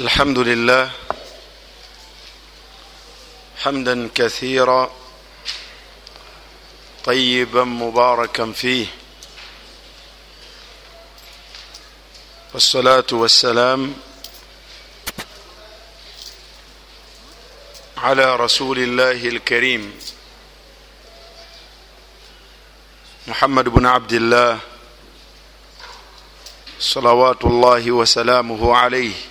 الحمد لله حمدا كثيرا طيبا مباركا فيه والصلاة والسلام على رسول الله الكريم محمد بن عبد الله صلوات الله وسلامه عليه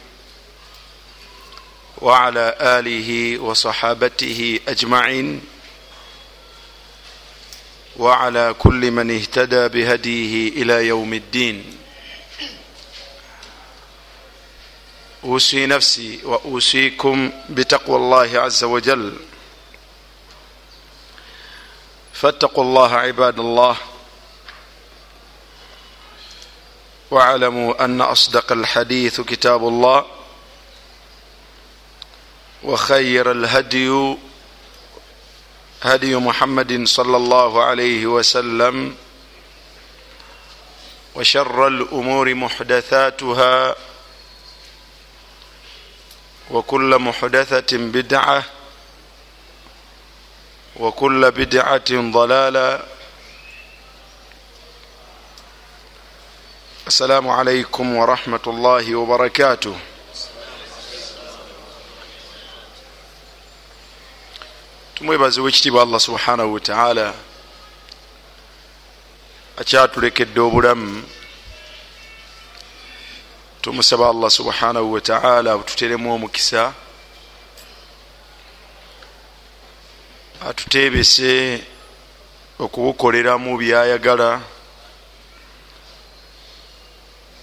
وعلى آله وصحابته أجمعين. وعلى كل من اهتدى بهديه إلى يوم الدين. أوصي نفسي وأوصيكم بتقوى الله عز وجل. فاتقوا الله عباد الله. واعلموا أن أصدق الحديث كتاب الله. وخير الهدي هدي محمد صلى الله عليه وسلم وشر الأمور محدثاتها وكل محدثة بدعة وكل بدعة ضلالة. السلام عليكم ورحمة الله وبركاته. Tumwebaze wekitiibwa allah subhanahu wataala akyatulekedde obulamu. Tumusaba allah subhanahu wataala bututeremu omukisa atutebese okubukoleramu byayagala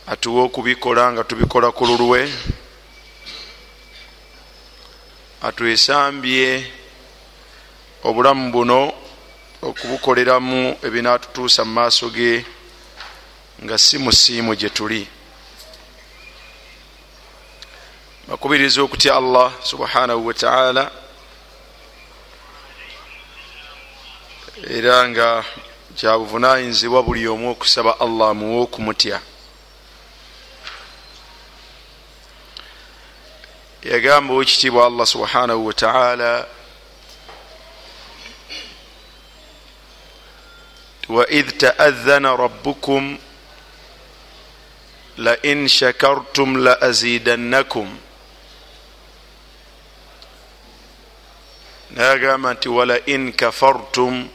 atuwe okubikola nga tubikola ku lulwe atwesambye obulamu buno okubukoleramu ebinatutuusa mu maaso ge nga si musiimu gye tuli. Bakubiriza okutya allah subhanahu wataala era nga kyabuvunanyizibwa buli omu okusaba allah muwe okumutya yagamba owekitiibwa allah subhanahu wataala waidh taadhana rabbukum lain shakartum laazidannakum nayagamba nti walain kafartum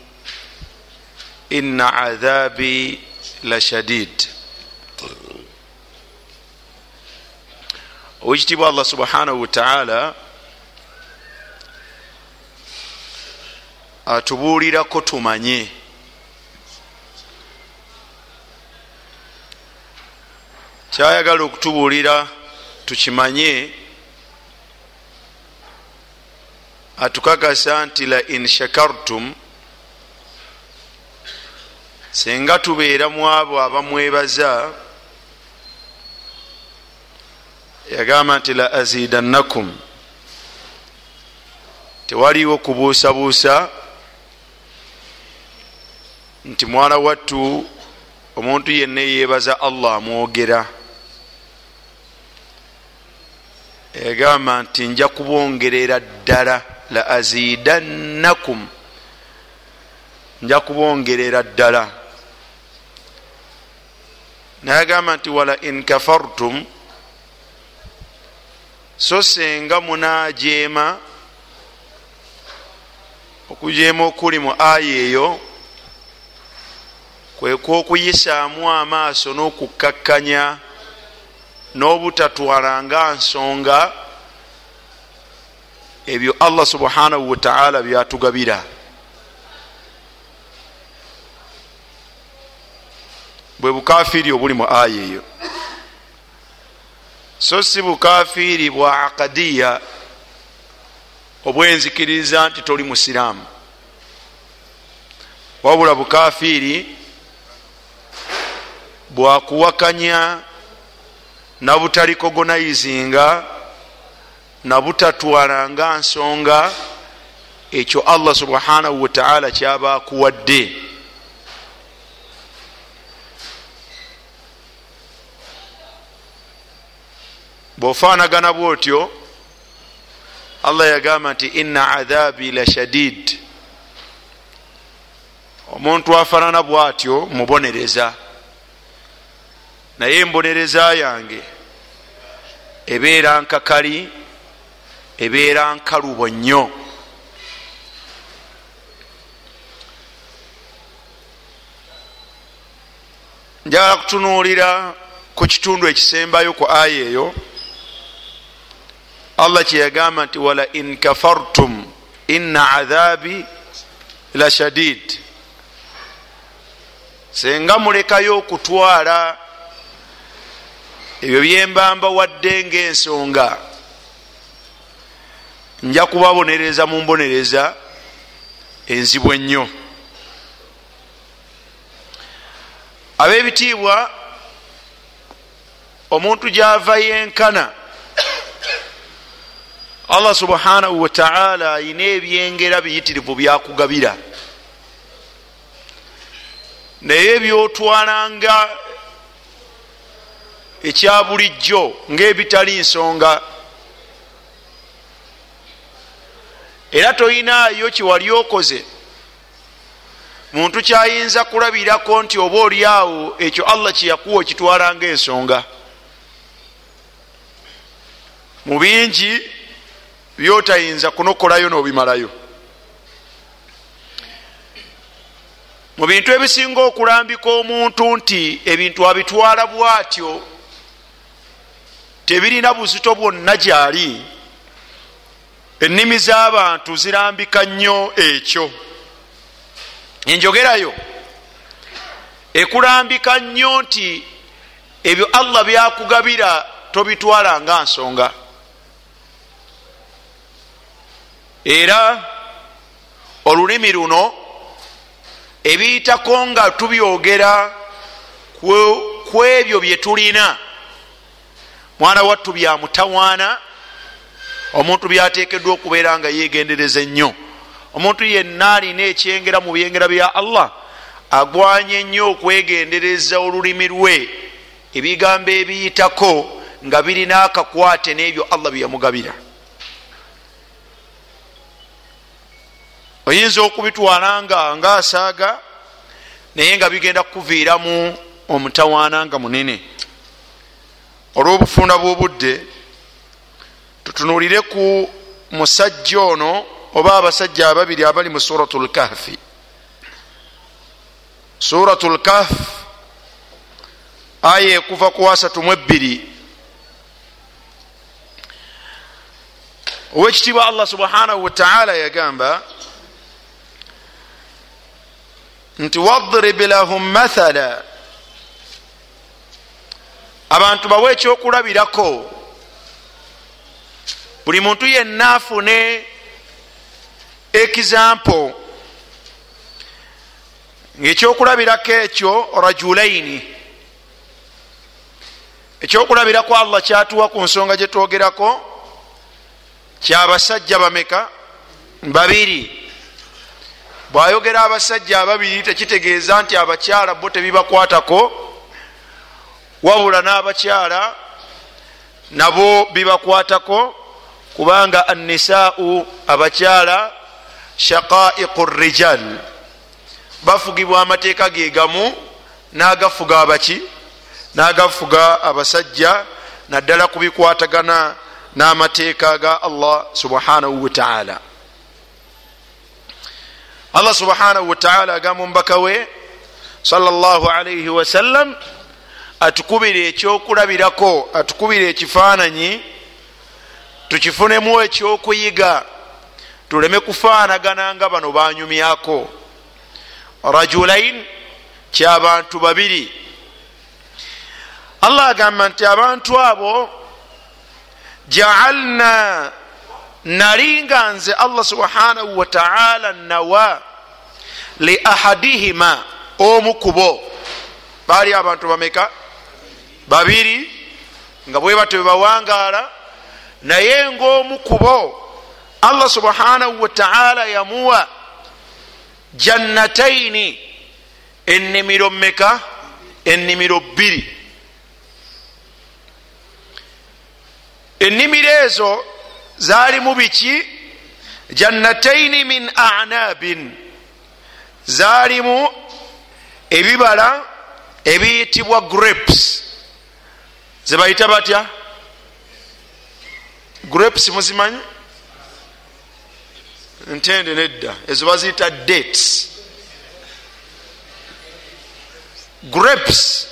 ina adhabi lashadid owekitiibwa allah subhanahu wataala atubuulirako tumanye kyayagala okutubuulira tukimanye atukakasa nti la in shakartum senga tubeera mu abo abamwebaza yagamba nti la azidannakum tewaliwo kubuusabuusa nti mwana wattu omuntu yenna yebaza allah amwogera yagamba nti nja kubongerera ddala la azidannakum nja kubongerera ddala. Nayagamba nti wala in kafartum so senga munajeema okujeema okuli mu aya eyo kwekokuyisaamu amaaso n'okukakkanya n'obutatwalanga nsonga ebyo allah subhanahu wataala byatugabira. Bwe bukafiiri obuli mu aya eyo. So si bukafiiri bwa akadiya obwenzikiriza nti toli musiraamu. Wabula bukafiiri bwakuwakanya nabutalikogonayizinga nabutatwalanga nsonga ekyo allah subhanahu wataala kyaba akuwadde bwofaanagana bwotyo allah yagamba nti inna adhabi la shadid omuntu afaanana bwatyo mubonereza naye embonereza yange ebeera nkakali ebeera nkalubo nnyo. Njagala kutunuulira ku kitundu ekisembayo ku aya eyo. Allah kyeyagamba nti wala in kafartum inna adhabi la shadid senga mulekayo okutwala ebyo byembamba wadde ngaensonga nja kubabonereza mu mbonereza enzibu ennyo. Ab'ebitiibwa omuntu gyava yenkana allah subhanahu wataala ayina ebyengera biyitirivu byakugabira naye byotwalanga ekya bulijjo ngaebitali nsonga. Era toyinaayo kiwali okoze? Muntu kyayinza kulabirako nti oba oliawo ekyo allah kyeyakuwa okitwalanga ensonga mu bingi byotayinza kunokolayo n'obimalayo. Mu bintu ebisinga okulambika omuntu nti ebintu abitwala bwatyo tebirina buzito bwonna gyali ennimi z'abantu zirambika nnyo ekyo. Enjogerayo ekulambika nnyo nti ebyo allah byakugabira tobitwala nga nsonga. Era olulimi luno ebiyitako nga tubyogera ku ebyo bye tulina mwana wattu byamutawaana omuntu byateekeddwa okubeera nga yegendereza ennyo omuntu yenna alina ekyengera mu byengera bya allah agwanye ennyo okwegendereza olulimi lwe. Ebigambo ebiyitako nga birina akakwate n'ebyo allah byeyamugabira oyinza okubitwala nga ngaasaaga naye nga bigenda kukuviiramu omutawaana nga munene olw'obufunda bw'obudde tutunulire ku musajja ono oba abasajja ababiri abali mu suratu lkahfi suratu lkahf aya ekuva ku asatu mu ebbiri. Owekitiibwa allah subhanahu wataala yagamba nti wadrib lahum mathala abantu bawe ekyokulabirako. Buli muntu yenna afune ekizampo ngaekyokulabirako ekyo rajulaini ekyokulabirako allah kyatuwa ku nsonga gyetwogerako kyabasajja bameka? Babiri. Bwayogera abasajja ababiri tekitegeeza nti abakyala bo tebibakwatako wabula n'abakyala nabo bibakwatako kubanga annisaau abakyala shaqaiqu rijal. Bafugibwa amateeka ge gamu n'agafuga abaki n'agafuga abasajja naddala kubikwatagana n'amateeka ga allah subhanahu wataala allah subhanahu wataala agamba omubaka we salllah alaihi wasallam atukubira ekyokulabirako atukubira ekifaananyi tukifunemu ekyokuyiga tuleme kufaanagana nga bano banyumyako rajulain kyabantu babiri. Allah agamba nti abantu abo jaalna nali nga nze allah subhanahu wataala nawa li ahadihima omu kubo baali abantu bameka babiri nga bwe batyo bebawangaala naye ngaomu kubo allah subhanahu wataala yamuwa jannataini ennimiro meka ennimiro bbiri. Ennimiro ezo zaalimu biki? Jannataini min anabin zaalimu ebibala ebiyitibwa grapes zebayita batya? Grapes muzimanyi? Ntende nedda. Ezo baziyita dates. Grapes.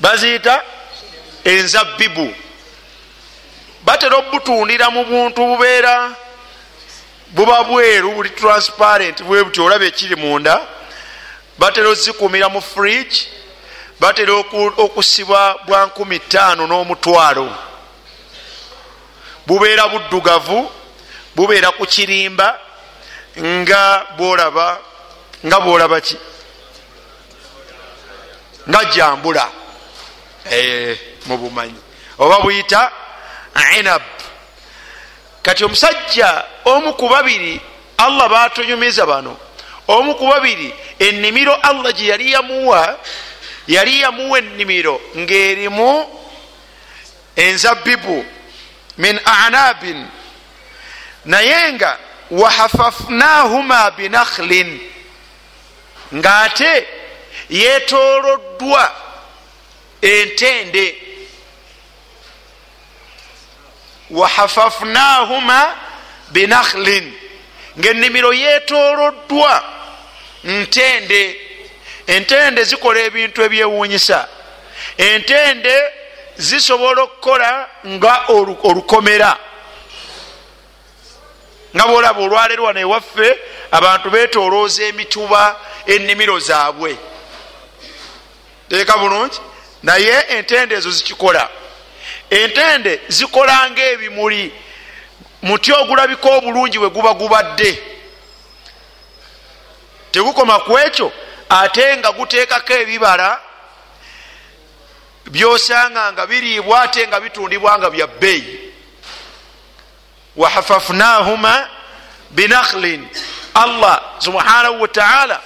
Baziyita enzabibu batera obutundira mu buntu bubeera buba bweru buli transparent bwe buti olaba ekiri munda. Batera ozikumira mu fridge batera okusibwa bwa 15 n'omutwalo. Bubeera buddugavu bubeera ku kirimba nga bwolaba nga bwolaba ki? Nga jambula. E, mu bumanyi. Oba buyita inab. Kati omusajja omu ku babiri allah batonyumiza bano. Omu ku babiri ennimiro allah gye yali yamuwa yali yamuwa ennimiro ng'erimu enzabibu min anabin naye nga wahafafnahuma binakhlin ng'ate yetoloddwa entende. Wahafafnahuma binakhlin ngaennimiro yetoloddwa ntende entende zikola ebintu ebyewuunyisa. Entende zisobola okukola nga olukomera nga bwolaba olwaleero wano ewaffe abantu betolooza emituba ennimiro zaabwe. Teeka bulungi? Naye entende ezo zikikola. Entende zikola nga ebimuli muti ogulabika obulungi we guba gubadde. Tegukoma ku ekyo ate nga guteekako ebibala byosanga nga biriibwa ate nga bitundibwa nga bya bbeeyi. Wahafafnahuma binakhlin. Allah subhanahu wataala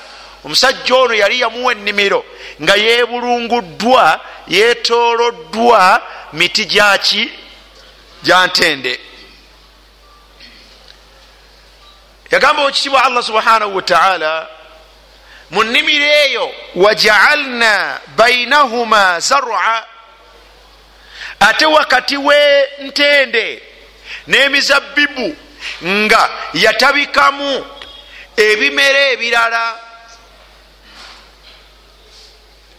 omusajja ono yali yamuwa ennimiro nga yebulunguddwa yetoloddwa miti gyaki gyantende yagamba okitibwa allah subhanahu wataala mu nnimiro eyo wajaalna bainahuma zarua ate wakati we ntende n'emizabibu nga yatabikamu ebimera ebirala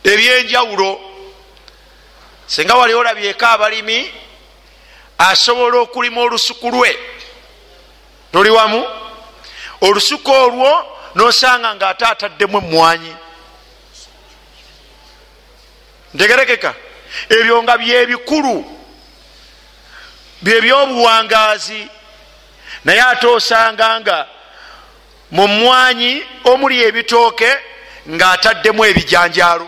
ebyenjawulo singa wali olabyeko abalimi asobola okulima olusuku lwe toli wamu olusuku olwo nosanga nga ate ataddemu emwanyi ntegerekeka ebyo nga byebikulu byebyobuwangazi naye ate osanga nga mu mwanyi omuli ebitooke nga ataddemu ebijanjaalo.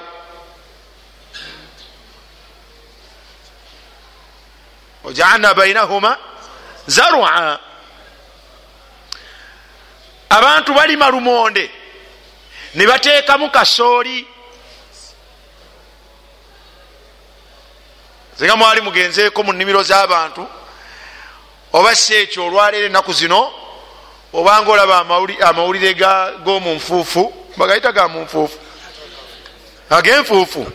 Ojaalna bainahuma zarua abantu balima lumonde. Ne bateekamu kasooli. Singa mwali mugenzeeko mu nnimiro z'abantu oba si ekyo olwaleero ennaku zino obanga olaba amawulire g'omunfuufu bagayita ga munfuufu ag'enfuufu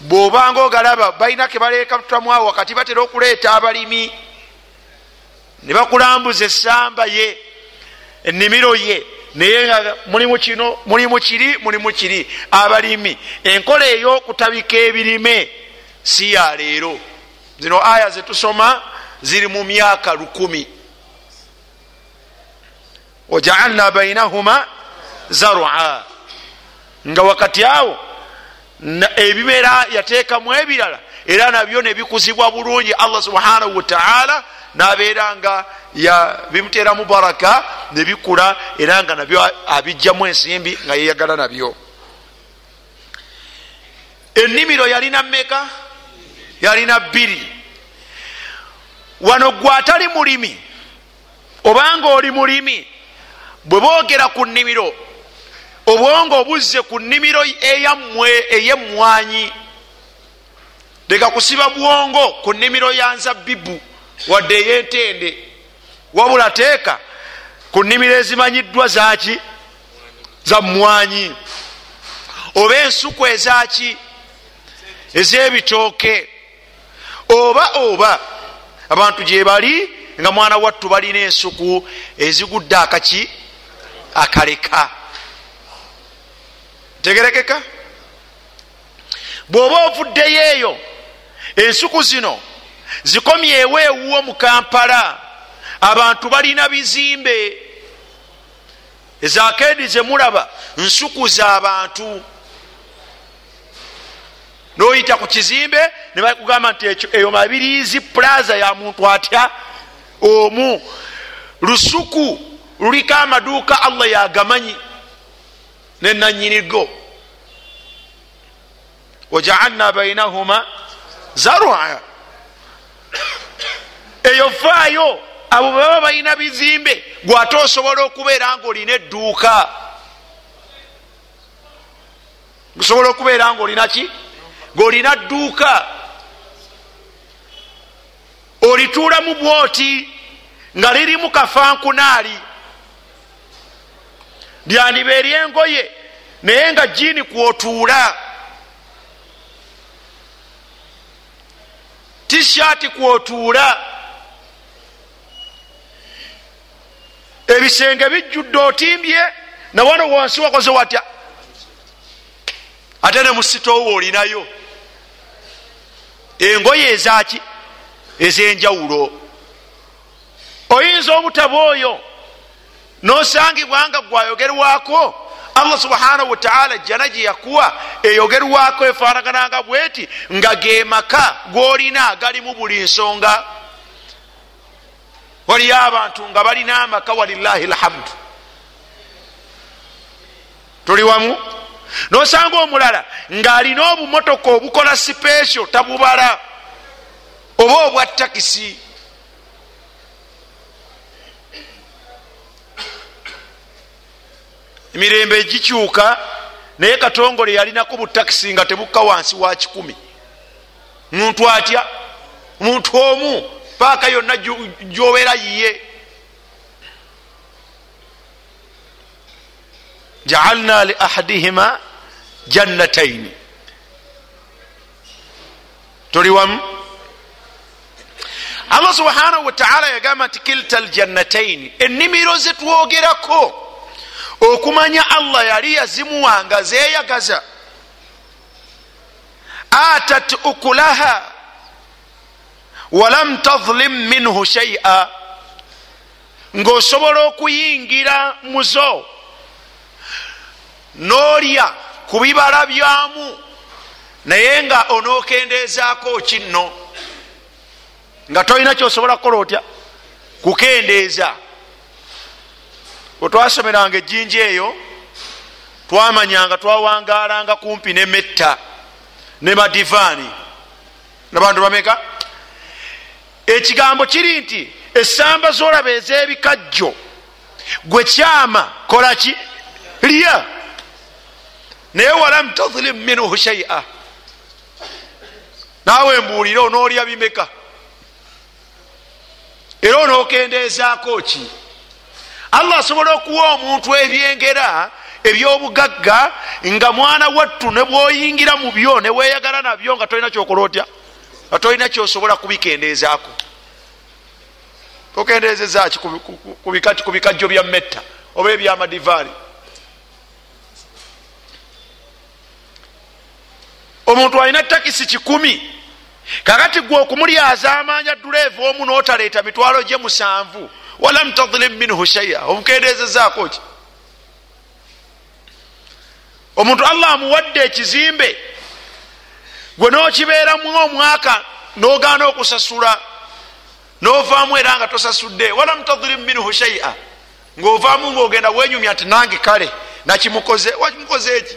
bwobanga ogalaba balina ke baleekatutamuawo wakati batera okuleeta abalimi. Ne bakulambuza essamba ye ennimiro ye naye nga mulimu kino mulimu kiri mulimu kiri. Abalimi enkola ey'okutabika ebirime si ya leero. Zino aya zetusoma ziri mu myaka lukumi. Wajaalna bainahuma zarua nga wakati awo ebimera yateekamu ebirala era nabyo nebikuzibwa bulungi. Allah subhanahu wataala nabeera nga bimuteramu baraka nebikula era nga nabyo abijjamu ensimbi nga yeyagala nabyo. Ennimiro yalina meka yalina bbiri. Wano gwe atali mulimi obanga oli mulimi bwe boogera ku nnimiro obwongo obuzze ku nnimiro eyammwe ey'emmwanyi leka kusiba bwongo ku nnimiro ya nzabbibu wadde eyentende wabula teeka ku nnimiro ezimanyiddwa zaki za mwanyi oba ensuku ezaki ez'ebitooke. Oba oba abantu gye bali nga mwana wattu balina ensuku ezigudde akaki akaleka. Tegerekeka bw'oba ovuddeyo eyo ensuku zino zikomyewo ewuwo mu kampala. Abantu balina bizimbe. Ezakeedi zemulaba nsuku z'abantu noyita ku kizimbe ne bakugamba nti eyo mabiriizi plaza ya muntu atya? Omu. Lusuku luliko amaduuka allah yagamanyi nenanyinigo wajaalna bainahuma zarua eyo vaayo abo baba balina bizimbe gwate osobola okubeera nga olina edduuka. Osobola okubeera nga olina ki? Ngaolina dduuka. Olituulamu bwoti nga lirimu kafankunaali. Lyandiba eryengoye naye nga jiini kwotuula. Tishaati kwotuula ebisenge bijjudde otimbye nawano wansi wakoze watya? Ate ne musitoowo olinayo. Engoye ezaki ez'enjawulo. Oyinza obutaba oyo? Nosangibwa nga gwayogerwako allah subhanahu wataala jana gye yakuwa eyogerwako efanagananga bweti nga ge maka gwolina galimu buli nsonga waliyo abantu nga balina amaka walillahi lhamdu tuli wamu? Nosanga omulala ng'alina obumotoka obukola sipesho tabubala oba obwa takisi. Emirembe egikyuka naye katongole yalinako butakisi nga tebukka wansi wa kikumi. Muntu atya? Muntu omu paaka yonna gyobeera yiye. Jaalna li ahadihima jannataini tuli wamu? Allah subhanahu wataala yagamba nti kilta ljannataini ennimiro zetwogerako okumanya allah yali yazimuwanga zeyagaza atat ukulaha walam tadlim minhu shaia ngaosobola okuyingira muzo nolya ku bibala byamu naye nga onokendeezaako kinno. Nga tolina kyosobola kukola otya? Kukendeeza. Wetwasomeranga ejjinja eyo twamanyanga twawangalanga kumpi ne metta ne madivaani. Nabantu bameka ekigambo kiri nti esamba zolaba ez'ebikajjo gwe kyama kolaki lya. Naye walam tadlim minhu shaia naawe mbuulire onoolya bimeka. Era onookendeezaako ki? Allah asobola okuwa omuntu ebyengera ebyobugagga nga mwana wattu ne bwoyingira mu byo ne weeyagala nabyo nga tolina kyokola otya nga tolina kyosobola kubikendeezaako. Okendeezezaki ku bikajjo bya metta oba ebyamadivaali omuntu alina takisi kikumi. Kakati gwe okumulyaza amaanya duleevu omu notaleeta mitwalo gye musanvu. Walam tadlim minhu shaia obukendeezezaako ki? Omuntu allah amuwadde ekizimbe gwe nokibeeramu omwaka nogaana okusasula novaamu era nga tosasudde walam tadlim minhu shaia ngaovaamu ngaogenda wenyumya nti nange kale nakimukoze. Wakimukoze eki?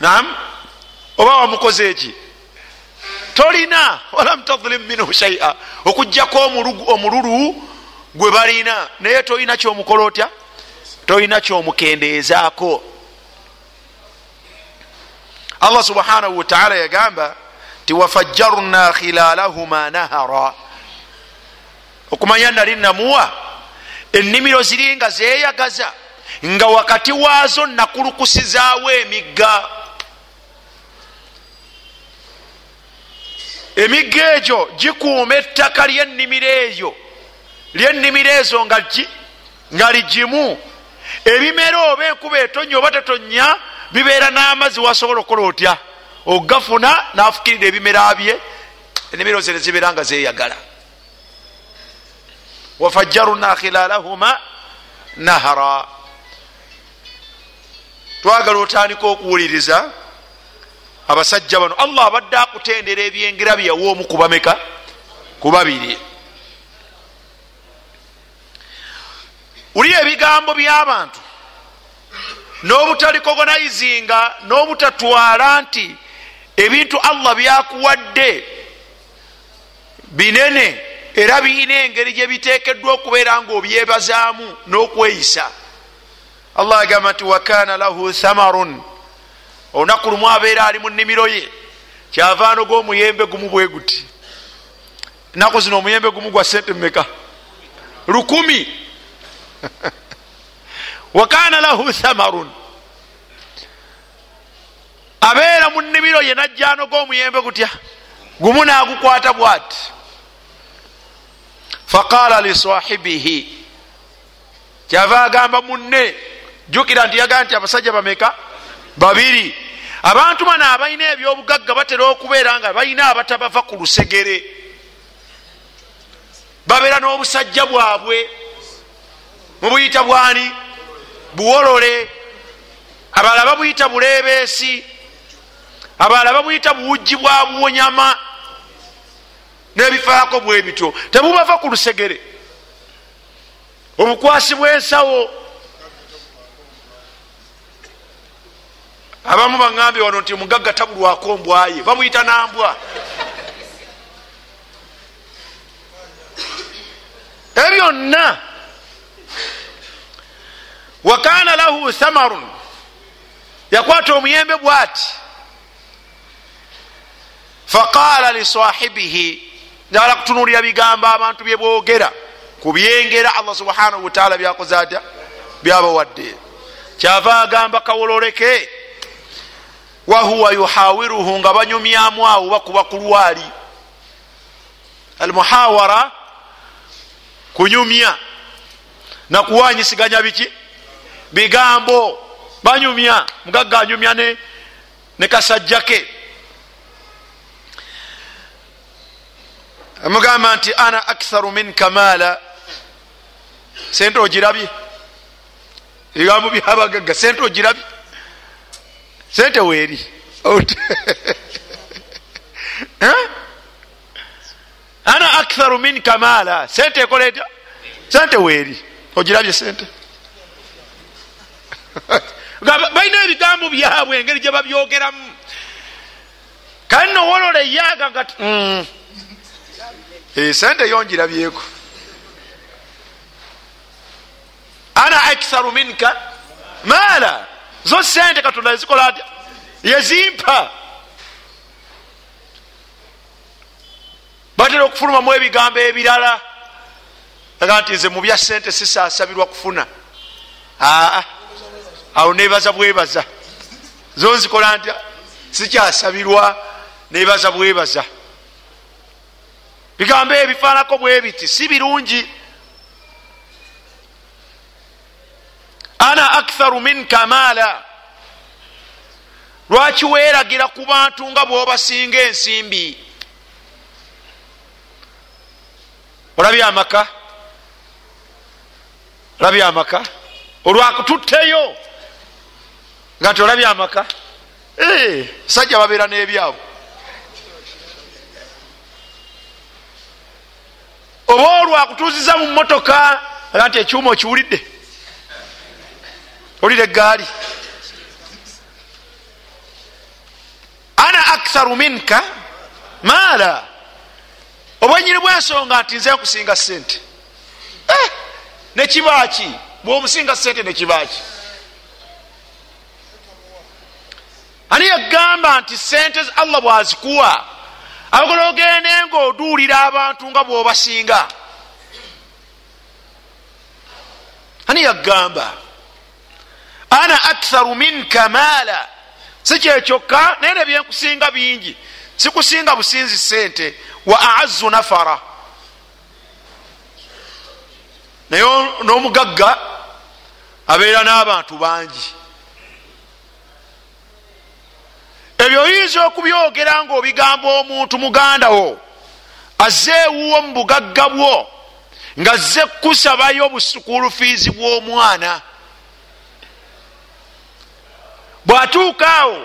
Nam oba wamukoze eki? Tolina walam tadlim minhu shaia okugjako omululu gwe balina naye tolina kyomukola otya? Tolina kyomukendeezaako allah subhanahu wataala yagamba nti wafajjarna khilalahuma nahara. Okumanya nali namuwa ennimiro ziri nga zeyagaza nga wakati waazo nakulukusizaawo emigga. Emigga egyo gikuuma ettaka lyennimiro eyo lyennimiro ezo nga ligimu. Ebimera oba enkuba etonya oba tetonya bibeera n'amazzi wasobola okukola otya? Ogafuna nafukirira ebimera bye enimiro ze nezibeera nga zeyagala wafajjaruna khilalahuma nahara. Twagala otandika okuwuliriza abasajja bano. Allah abadde akutendera ebyengera byeyawa omu kubameka kubabiri uli ebigambo by'abantu n'obutalikogonayizinga n'obutatwala nti ebintu allah byakuwadde binene era birina engeri gye biteekeddwa okubeera nga obyebazaamu n'okweyisa. Allah agamba nti wakana lahu thamarun. Olunaku lumu abeera ali mu nnimiro ye. Kyavaano g'omuyembe gumu bwe guti. Enaku zino omuyembe gumu gwa sente mumeka lukumi wakana lahu thamarun abeera mu nnimiro ye najjano g'omuyembe gutya gumu nagukwata bwati faqala lisahibihi kyava agamba munne jukira nti yagaa nti abasajja bameka babiri abantu bano abalina ebyobugagga batera okubeera nga balina abatabava ku lusegere babeera n'obusajja bwabwe mubuyita bwani buwolole abalala babuyita bulebeesi abalala babuyita buwujji bwa buwonyama nebifaako bwe bityo. Tebubava ku lusegere. Obukwasi bwensawo. Abamu baŋambye wano nti mugagga tabulwako mbwaye bamuyita nambwa. Ebyo byonna wakana lahu thamarun yakwata omuyembe bwati. Faqala lisahibihi njagala kutunulira bigambo abantu byebwogera kubyengera allah subhanahu wataala byakoze atya byabawadde. Kyava agamba kawololeke. Wahuwa yuhawiruhu nga banyumyamu awo bakuba ku lwali. Almuhawara kunyumya. Nakuwanyisiganya biki bigambo banyumya mugagga anyumya ne, kasajja ke. Amugamba nti ana aktharu minka maala. Sente ogirabye? Ebigambo byabagagga sente ogirabye? Sente weeri? Ana aktharu minka maala. Sente ekola etya sente weeri. Ogirabye sente balina ebigambo byabwe engeri gye babyogeramu. Kale nowolola eyaga nga sente yongirabyeko ana aktharu minka? Maala zo sente katonda ezikola atya? Yezimpa. Batera okufulumamu ebigambo ebirala. Aga nti nze mu bya sente sisasabirwa kufuna. Aa awo nebaza bwebaza. Zo nzikola ntya sikyasabirwa nebaza bwebaza. Bigambo ebifaanako bwe biti si birungi. Ana aktharu minka maala. Lwaki weeragira ku bantu nga bwobasinga ensimbi? Olabye amaka? Olabye amaka? Olwakututteyo nga nti olabye amaka? Sajja babeera n'ebyabo. Oba olwakutuuziza mu motoka aga nti ekyuma okiwulidde? Olire egaali ana aktharu minka maala. Obwenyini bwensonga nti nze nkusinga sente nekibaki bwomusinga sente nekibaki ani yagamba nti sente allah bwazikuwa abakola ogende nga oduulira abantu nga bwobasinga. Ani yagamba ana aktharu minka maala. Si kyekyokka naye ne byenkusinga bingi. Sikusinga businzi sente wa aazu nafara. Naye n'omugagga abeera n'abantu bangi ebyo oyinza okubyogera nga obigamba omuntu muganda wo azze ewuwo mu bugagga bwo nga zze kusabayo busukulu fiizi bw'omwana. Bw'atuuka awo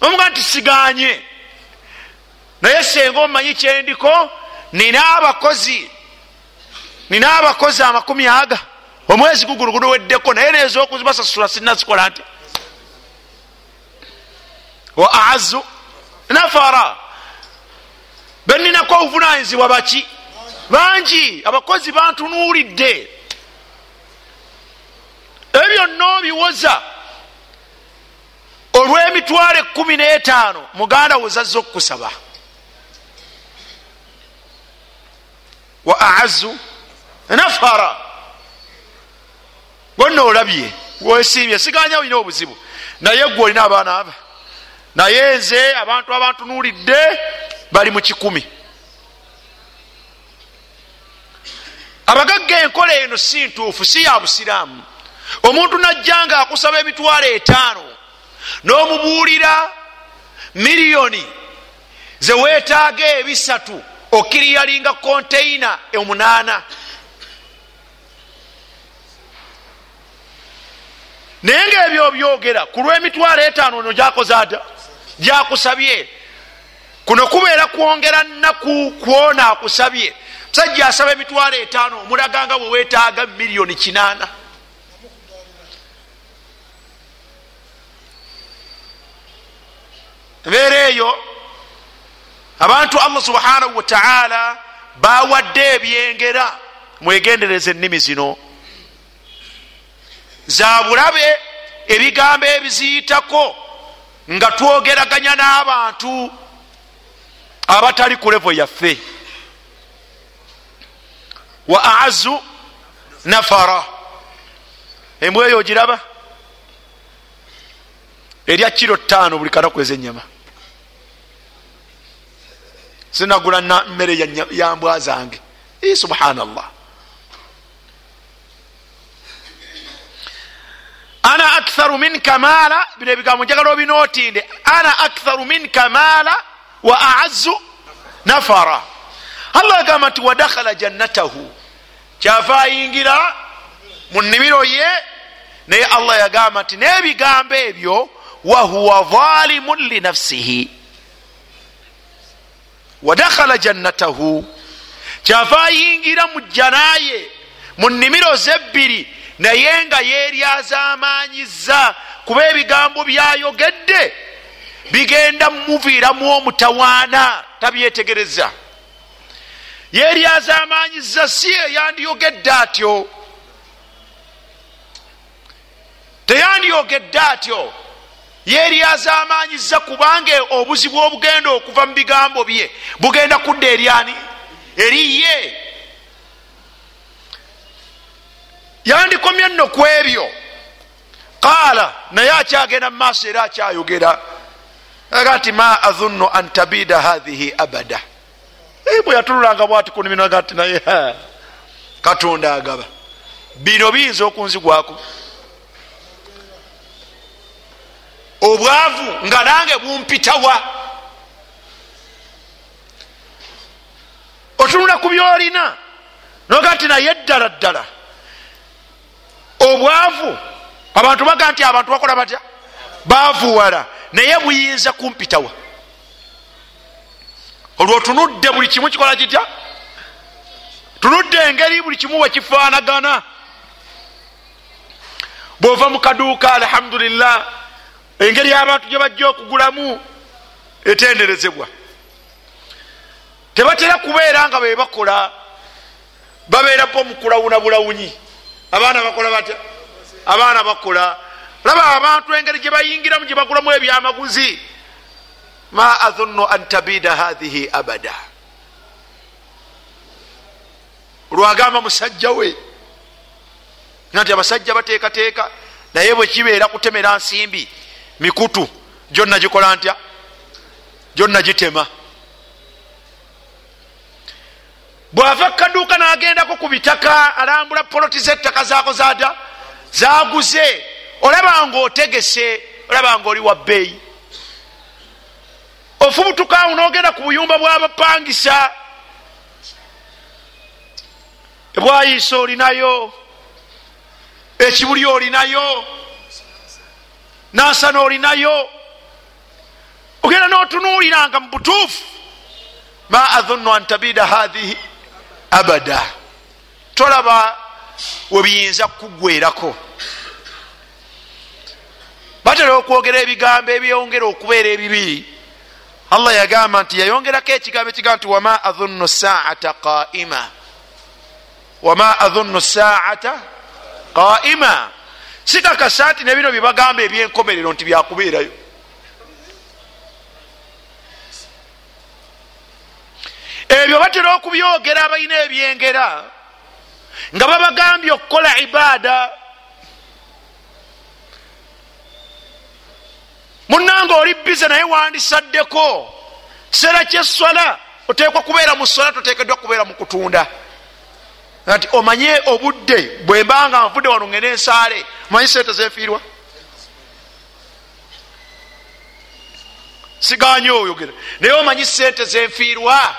omuga nti siganye. Naye senga omumanyi kyendiko nina abakozi nina abakozi amakumi aga omwezi gugulugudu weddeko naye nezokuzibasasula sinazikola nti wa aazu nafara beninako obuvunanyizibwa baki bangi abakozi bantunuulidde ebyo byonna obiwoza olw'emitwalo ekumi n'etaano muganda wozazza okukusaba wa aazu nafara gonna olabye wesimbye siganya olina obuzibu naye gwe olina abaana aba naye nze abantu abantunuulidde bali mu kikumi. Abagagga enkola eno si ntuufu si ya busiraamu. Omuntu najja nga akusaba emitwalo etaano n'omubuulira miliyoni zeweetaaga ebisatu okiriyalinga konteina omunaana. Naye ngaebyo byogera ku lw'emitwalo etaano no gyakoze ata gyakusabye kuno kubeera kwongera nnaku kwona akusabye. Musajja asaba emitwalo etaano omulaganga bwe weetaaga miliyoni kinaana. Embeera eyo abantu allah subhanahu wataala bawadde ebyengera. Mwegendereza ennimi zino. Zabulabe ebigambo ebiziyitako nga twogeraganya n'abantu abatali ku levo yaffe. Wa aazu nafara. Embw eyo ogiraba? Erya kiro ttaano buli kanaku ezenyama sinagula mmere ya mbwa zange. Subhanallah ana aktharu minka maala bino ebigambo njagala obinootinde. Ana aktharu minka maala wa aazu nafara. Allah agamba nti wadakhala jannatahu. Kyava ayingira mu nnimiro ye naye allah yagamba nti n'ebigambo ebyo wahuwa zalimun linafsihi wadakhala jannatahu. Kyava ayingira mu jjanaye mu nnimiro zebbiri naye nga yeeryazamanyiza kuba ebigambo byayogedde bigenda mumuviiramu omutawaana tabyetegereza. Yeeryazamanyiza si eyandiyogedde atyo? Teyandiyogedde atyo? Yeeryazamanyiza kubanga obuzibu obugenda okuva mu bigambo bye bugenda kudda eryani eriye yandikomye nno ku ebyo qaala naye akyagenda mu maaso era akyayogera aga nti ma azunnu an tabida hathihi abada. Bwe yatunulanga bwati kuniminoga nti naye katonda agaba. Bino biyinza okunzigwako. Obwavu nga nange bumpitawa otunula ku byolina noga nti naye ddala ddala obwavu. Abantu baga nti abantu bakola batya? Bavuwala naye buyinza kumpitawa olwo tunudde buli kimu kikola kitya? Tunudde engeri buli kimu wekifaanagana bwova mu kaduuka alhamdulillah engeri abantu gye bajja okugulamu etenderezebwa. Tebatera kubeera nga bebakola babeerapo mukulawuna bulawunyi abaana bakola batya? Abaana bakola laba abantu engeri gye bayingiramu gye bagulamu ebyamaguzi. Ma adhunnu an tabida hathihi abada. Olwagamba musajja we nti abasajja bateekateeka naye bwe kibeera kutemera nsimbi mikutu gyonna gikola ntya? Gyonna gitema bwava kaduuka nagendako ku bitaka alambula poloti zettaka zaako zada zaguze olabanga otegese olabanga oli wa bbeeyi. Ofubutukaawo nogenda ku buyumba bwabapangisa ebwayiisa olinayo ekibuli olinayo nansana olinayo. Ogenda notunuuliranga mu butuufu. Ma adhunnu an tabida hathihi abada. Tolaba webiyinza kukugwerako. Batera okwogera ebigambo ebyongera okubeera ebibi. Allah yagamba nti yayongerako ekigambo ekigambo nti wama adhunnu saata qaima. Wama adhunnu saata qaima. Sikakasa nti nebino byebagamba ebyenkomerero nti byakubeerayo ebyo batera okubyogera abalina ebyengera nga babagambye okukola ibaada. Munanga oli bize naye wandisaddeko. Kiseera kyeswala oteekwa kubeera mu swala toteekeddwa kubeera mu kutunda. Nti omanye obudde bwembanga nvudde wano ngene ensaale omanyi sente zenfiirwa siganye oyogera naye omanyi sente zenfiirwa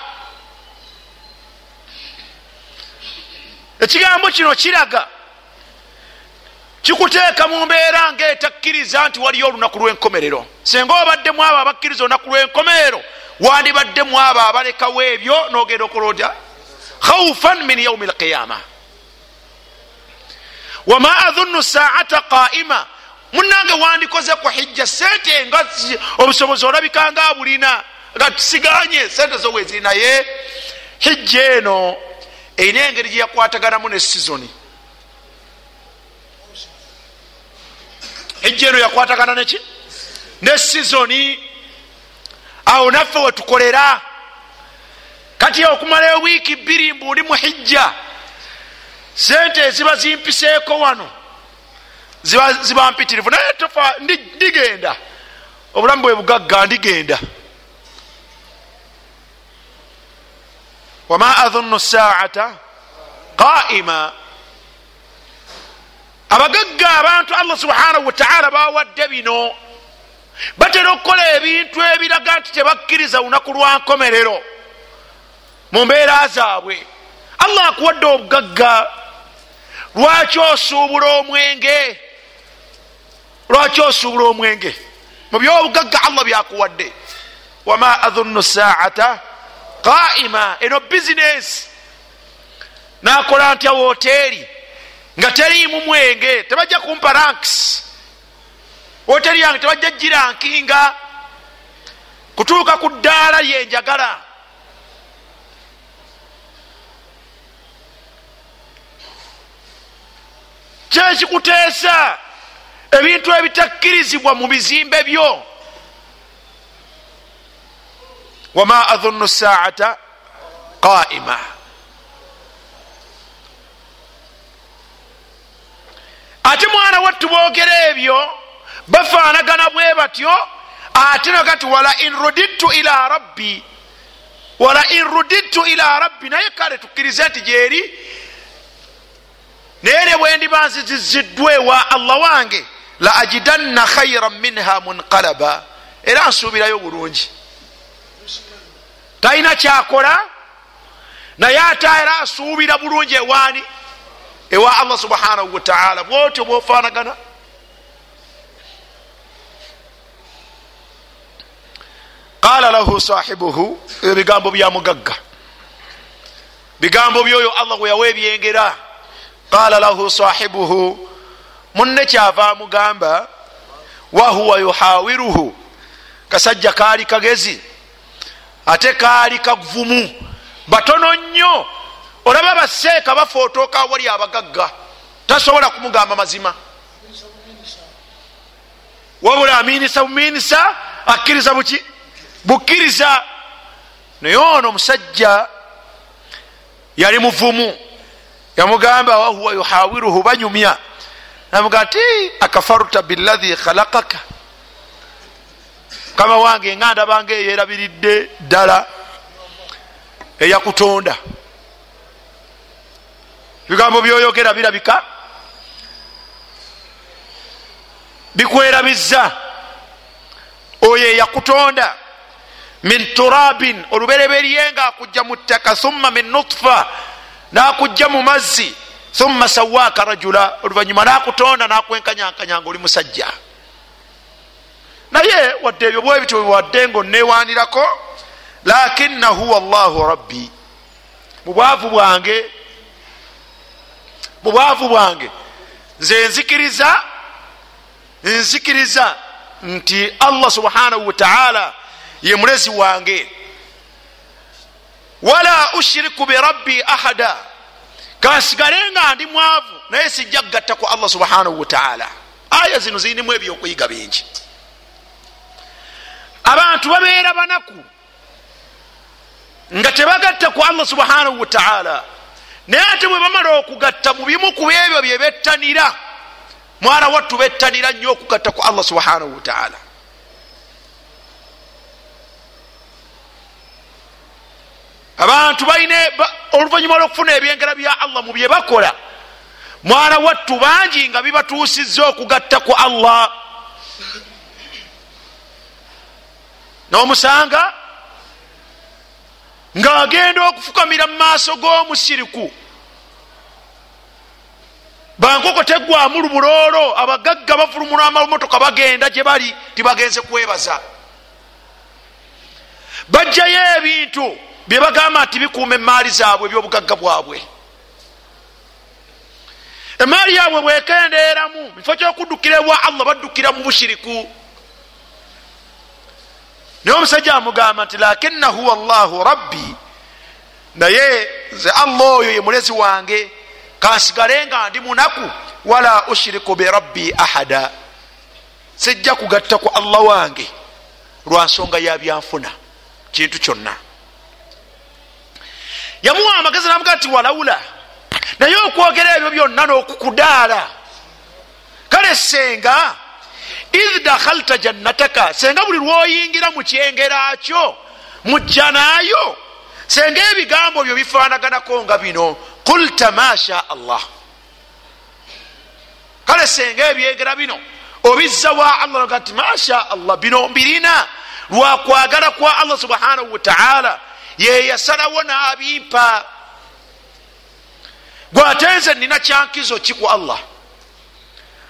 ekigambo kino kiraga kikuteeka mu mbeera ngaetakkiriza nti waliyo olunaku lw'enkomerero. Singa obaddemu abo abakkiriza olunaku lw'enkomerero wandibaddemu abo abalekawo ebyo nogenda okola otya? Khaufan min yaumi alqiyama wama adhunnu saata qaima munange wandikoze ku hijja sente nga obusobozi olabikanga bulina nga tusiganye sente zoweziri naye hijja eno erina engeri gyeyakwataganamu ne sizoni hijja eno yakwatagana neki ne sizoni awo naffe wetukolera kati okumala ewiiki bbiri mbuuli mu hijja sente eziba zimpiseeko wano ziba, mpitirivu. Naye ndigenda. Obulamu bwe bugagga ndigenda wama adhunnu saata qaima abagagga abantu allah subhanahu wataala bawadde bino batera okukola ebintu ebiraga nti tebakkiriza lunaku lwa nkomerero mu mbeera zaabwe allah akuwadde obugagga lwaki osuubula omwenge lwaki osuubula omwenge mu byobugagga allah byakuwadde wama adhunnu saata qaima eno bizinesi nakola ntya woteeri nga teriimu mwenge tebajja kumpa ranks. Woteeri yange tebajja girankinga kutuuka ku ddaala yenjagala kyekikuteesa ebintu ebitakkirizibwa mu bizimbe byo wama adhunnu saata qaima ate mwana wattu boogera ebyo bafaanagana bwe batyo ate nagati wala in rudidtu ila rabbi wala in rudidtu ila rabbi naye kale tukkirize nti gyeri naye ne bwe ndiba nziziziddwa ewa allah wange la ajidanna khairan minha munqalaba. Era nsuubirayo bulungi talina kyakola naye ate era asuubira bulungi ewaani ewa allah subhanahu wataala bwotyo bwofaanagana. Qala lahu sahibuhu ebyo bigambo bya mugagga. Bigambo byoyo allah bwe yawa ebyengera qala lahu sahibuhu munne kyava amugamba wahuwa yuhawiruhu kasajja kaali kagezi ate kaali kavumu. Batono nnyo. Olaba baseeka bafootoka wali abagagga. Tasobola kumugamba mazima. Wabula aminisa buminisa akkiriza buki? Bukkiriza. Naye ono omusajja yali muvumu. Yamugamba wahuwa yuhawiruhu banyumya. Namuga ti akafaruta bilahi khalakaka kama wange nga ndabanga eyerabiridde ddala eyakutonda. Bigambo byoyogera birabika? Bikwerabiza oyo eyakutonda min turabin olubereberye nga akujja mu ttaka thumma min nutfa nakujja mu mazzi thumma sawaaka rajula oluvanyuma nakutonda nakwenkanyankanya nga oli musajja naye wadde ebyo bwebityo wadde nga onewanirako lakinahu wallahu rabbi. Mubwavu bwange mubwavu bwange nze nzikiriza nzikiriza nti allah subhanahu wataala ye mulezi wange. Wala ushiriku birabbi ahada. Kansigale nga ndi mwavu naye sijja kugatta ku allah subhanahu wataala aya zino zirimu ebyokuyiga bingi abantu babeera banaku nga tebagatta ku allah subhanahu wataala naye ate bwe bamala okugatta mu bimu ku ebyo byebettanira mwana wattu bettanira nnyo okugatta ku allah subhanahu wataala abantu balina oluvanyuma lwokufuna ebyengera bya allah mu bye bakola mwana wattu bangi nga bibatuusiza okugatta ku allah n'omusanga ng'agenda okufukamira mu maaso g'omusiriku. Bankoko teggwamu lubuloolo abagagga bafulumula amamotoka bagenda gye bali tibagenze kwebaza. Bajjayo ebintu bye bagamba nti bikuuma emaali zaabwe ebyobugagga bwabwe. Emaali yaabwe bwekendeeramu bifo kyokuddukira ewa allah baddukira mu bushiriku naye omusajja amugamba nti lakinahu wallahu rabbi. Naye nze allah oyo ye mulezi wange kansigale nga ndi munaku wala ushiriku birabbi ahada. Sijja kugatta ku allah wange lwa nsonga ya byanfuna kintu kyonna. Yamuwa amagezi namuga nti walawula naye okwogera ebyo byonna n'okukudaala. Kale senga id dakhalta jannataka senga buli lwoyingira mu kyengera kyo mujja naayo senga ebigambo byo bifaanaganako nga bino kulta masha allah kale senga ebyengera bino obizza wa allah noga nti masha allah bino mbirina lwakwagala kwa allah subhanahu wataala yeyasalawo n'abimpa gwate nze nina kyankizo ki ku allah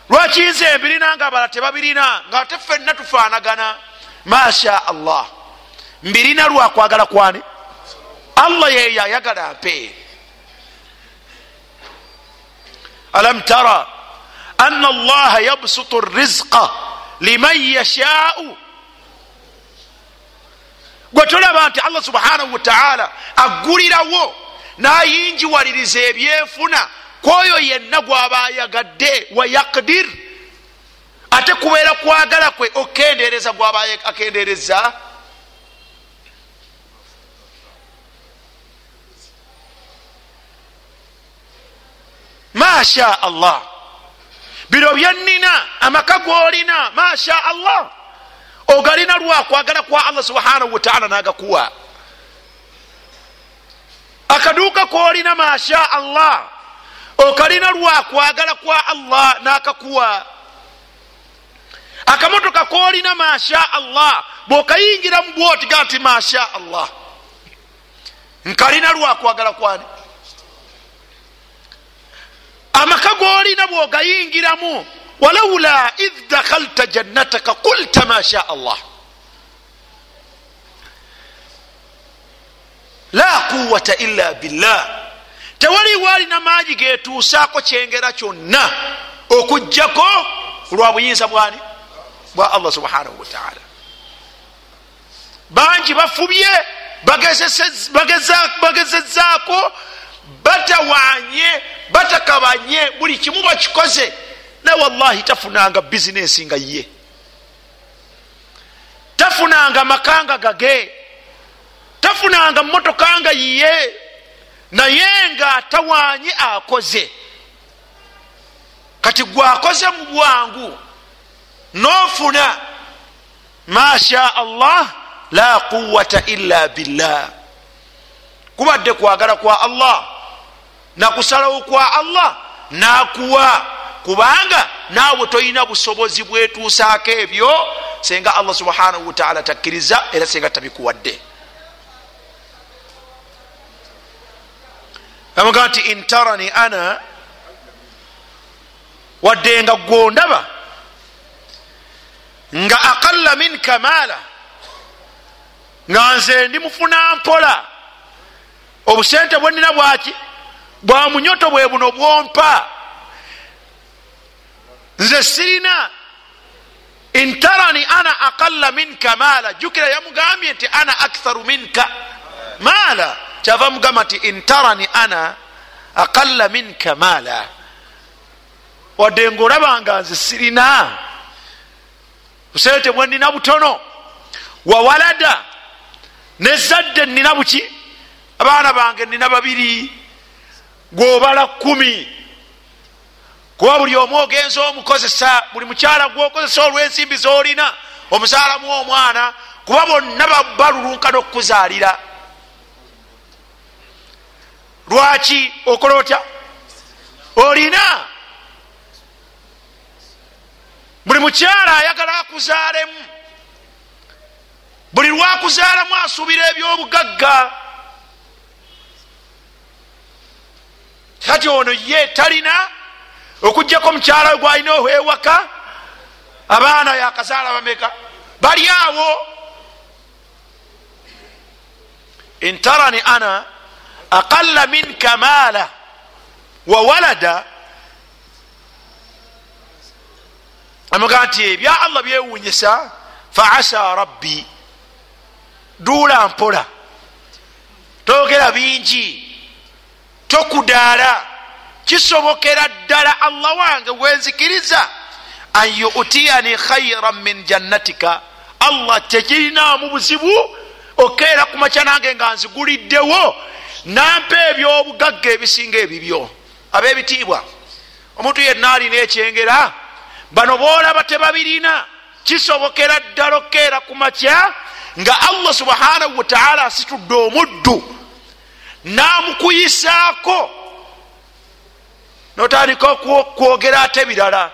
lwaki nze mbirina nga abala tebabirina? Nga ate ffenna tufaanagana. Masha allah. Mbirina lwakwagala kwani? Allah yeyayagala mpe. Alam tara ana allaha yabsutu rizqa liman yashaau gwe tolaba nti allah subhanahu wataala aggulirawo nayinjiwaliriza ebyenfuna kwoyo yenna gwaba ayagadde wayakdir ate kubeera kwagala kwe okendereza gwaba akendereza masha allah. Bino byannina amaka golina masha allah. Ogalina lwakwagala kwa allah subhanahu wataala nagakuwa. Akaduuka kolina masha allah okalina lwakwagala kwa allah nakakuwa. Akamotoka kolina masha allah bwokayingiramu bwotiga nti masha allah. Nkalina lwakwagala kwani? Amaka golina bwogayingiramu walaula id dakhalta jannataka qulta masha allah. La quwata illa billah tewaliwo alina maanyi getuusaako kyengera kyonna okugjako lwa buyinza bwani? Bwa allah subhanahu wataala bangi bafubye bagezezaako batawanye batakabanye buli kimu bakikoze. Naye wallahi tafunanga bizinesi nga ye. Tafunanga makanga gage. Tafunanga motoka nga yiye naye nga tawanyi akoze. Kati gwakoze mu bwangu nofuna masha allah la quwata illa billah. Kubadde kwagala kwa allah nakusalawo kwa allah nakuwa. Kubanga naawe tolina busobozi bwetuusaako ebyo senga allah subhanahu wataala takkiriza era senga tabikuwadde amuga nti intarani ana. Wadde nga gwondaba nga aqalla minka maala nga nze ndi mufuna mpola. Obusente bwenina bwaki? Bwa munyoto bwe buno bwompa. Nze sirina. Intarani ana aqalla minka maala. Jukira yamugambye nti ana aktharu minka maala kyava mugamba nti intarani ana aqalla minka maala wadde ngaolabanga nze sirina. Busente bwe nina butono. Wawalada nezadde nina buki abaana bange nina babiri. Gwobala kumi. Kuba buli omu ogenza omukozesa buli mukyala gwokozesa olwensimbi zolina omusaalamu omwana kuba bonna balulunkana okukuzaalira lwaki okola otya? Olina? Buli mukyala ayagala akuzaalemu buli lwakuzaalamu asuubira ebyobugagga. Kati ono ye talina okugjako mukyala we gwalina ewaka abaana yakazaala bameka? Bali awo. Intarani ana aqalla minka maala wa walada. Amuga nti ebya allah byewunyisa fa asa rabbi. Duula mpola. Toogera bingi. Tokudaala. Kisobokera ddala allah wange wenzikiriza an yutiyani khairan min jannatika. Allah tekirinaamu buzibu okeera ku makya nange nga nziguliddewo nampa ebyobugagga ebisinga ebibyo ab'ebitiibwa. Omuntu yenna alina ekyengera bano boolaba tebabirina kisobokera ddala okeera ku makya nga allah subhanahu wataala asitudde omuddu namukuyisaako. Notandika kwogera ate birala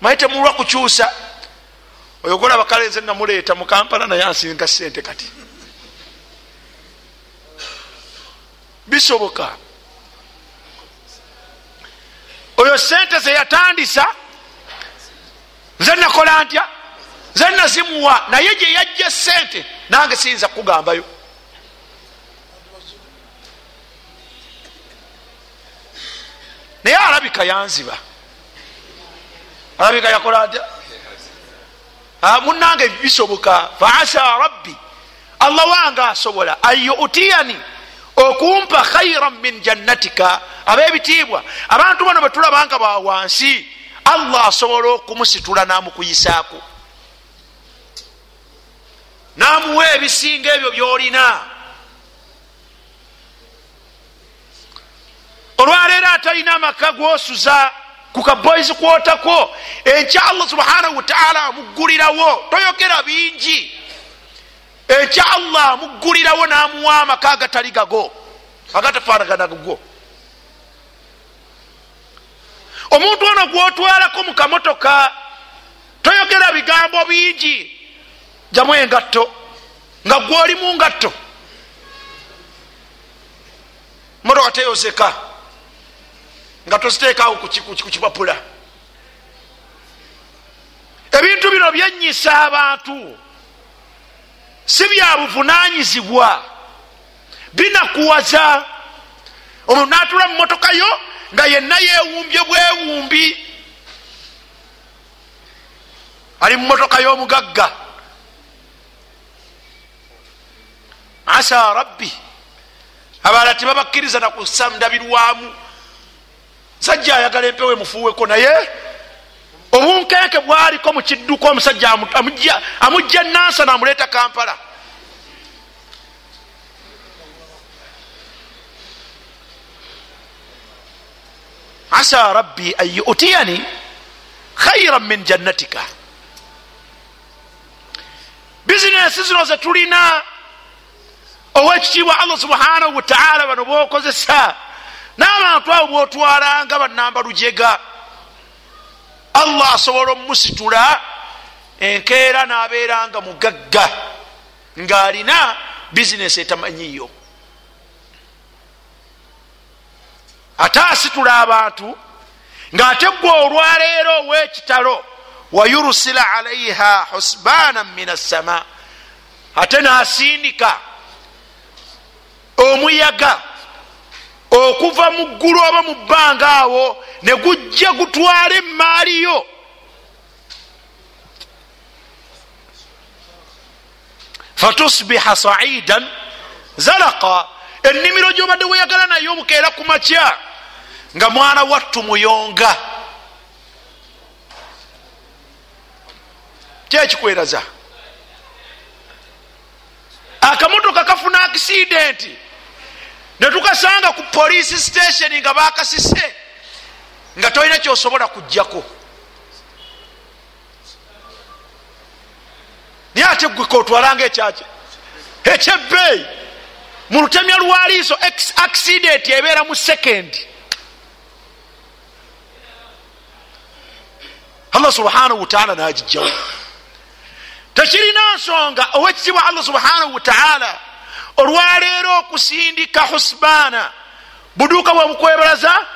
maye temulwa kukyusa. Oyo golaba kale nze namuleeta mu kampala naye ansinga sente kati bisoboka oyo sente zeyatandisa nze nakola ntya? Nze nazimuwa naye gye yajja sente nange siyinza kukugambayo. Naye alabika yanziba. Alabika yakola atya munange bisoboka faasa rabbi. Allah wange asobola anyutiyani okumpa khairan min jannatika abebitiibwa. Abantu bano betulabanga bawansi allah asobola okumusitula namukuyisaako. Namuwa ebisinga ebyo byolina. Olwaleero atalina amaka gwosuza ku kaboyisi kwotako enkya allah subhanahu wataala amuggulirawo toyogera bingi enkya allah amuggulirawo namuwa amaka agatali gago agatafaanaganago omuntu ono gwotwalako mu kamotoka toyogera bigambo bingi jamu engatto nga gwoli mu ngatto. Motoka teyozeka nga toziteekawo ku kipapula ebintu bino byenyisa abantu si bya buvunanyizibwa binakuwaza. Omuntu natula mu motoka yo nga yenna yewumbye bwewumbi. Ali mu motoka y'omugagga. Asa rabbi. Abalala tebabakkiriza nakusa ndabirwamu sajja ayagala empewo emufuuweko naye obunkenke bwaliko mu kidduka omusajja amugja nansana amuleeta kampala. Asa rabbi an yutiyani khairan min jannatika. Bizinesi zino zetulina owekitiibwa allah subhanahu wataala bano bokozesa. N'abantu abo botwalanga banamba lujega allah asobola omusitula enkeera n'abeeranga mugagga ng'alina bizinesi etamanyiyo ate asitula abantu ng'ate gwe olwaleero ow'ekitalo wayurusila alaiha husbaana min assama ate n'asindika omuyaga okuva mu ggulu oba mu bbanga awo ne gujja gutwala emaaliyo fatusbiha saidan zalaka ennimiro gyobadde weyagala naye obukeera ku makya nga mwana wattu muyonga. Kyekikweraza? Akamotoka kafuna akisidenti netukasanga ku poliisi station nga bakasise nga tolina kyosobola kujjako. Naye ate gweka otwalanga ekyaki ekyebbeeyi mu lutemya lwaliiso accident ebeera mu sekendi allah subhanahu wataala nagijjawo tekirina nsonga owekitibwa allah subhanahu wataala olwaleero okusindika husbaana buduuka bwebukwebalaza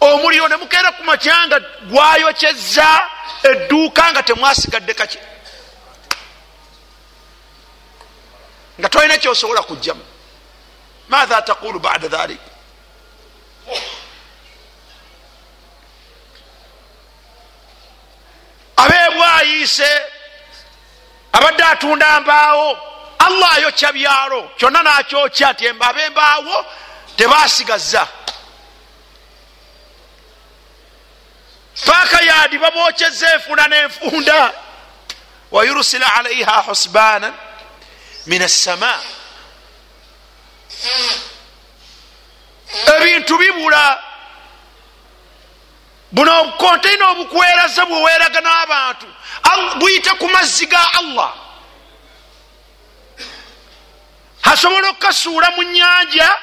omuliro ne mukeera ku makyanga gwayokyeza edduuka nga temwasigadde kaki? Nga tolina kyosobola kujjamu matha taqulu bada dhalik? Abebwayiise abadde atunda mbaawo allah ayokya byalo kyonna nakyokya ti abembaawo tebasigaza paaka yadi babokyeza enfuna nenfunda. Wayurusila alaiha husbanan min assama ebintu bibula. Buno obukonteina obukweraza bweweraga n'abantu. Buyite ku mazzi ga allah asobola okukasuula mu nyanja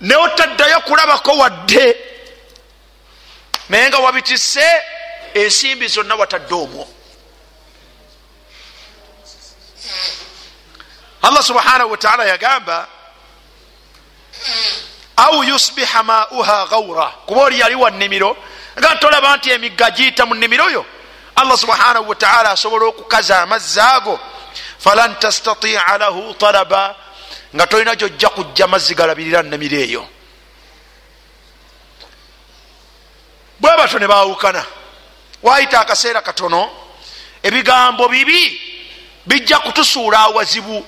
neotaddayo kulabako wadde. Naye nga wabitise ensimbi zonna watadde omwo. Allah subhanahu wataala yagamba au yusbiha mauha gaura kuba oli yali wa nnimiro nga tolaba nti emigga giyita mu nnimiro yo. Allah subhanahu wataala asobola okukaza amazzi ago falan tastatia lahu talaba nga tolina gyojja kujja mazzi galabirira nnimiro eyo. Bwe batyo ne bawukana wayita akaseera katono ebigambo bibi bijja kutusuula awazibu.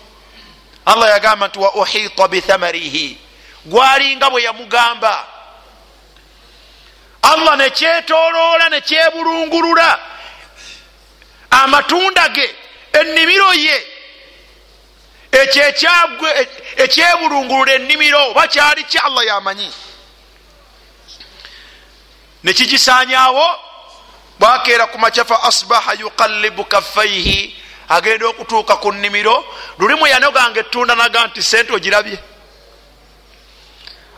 Allah yagamba nti wa uhita bithamarihi gwalinga bwe yamugamba. Allah nekyetoloola nekyebulungulula amatunda ge ennimiro ye. Ekyebulungulula ennimiro oba kyali ki allah yamanyi. Nekigisanyawo bwakeera ku makyafa asbaha yuqallibu kaffaihi agenda okutuuka ku nnimiro. Lulimu yanoganga ettunda naga nti sente ogirabye.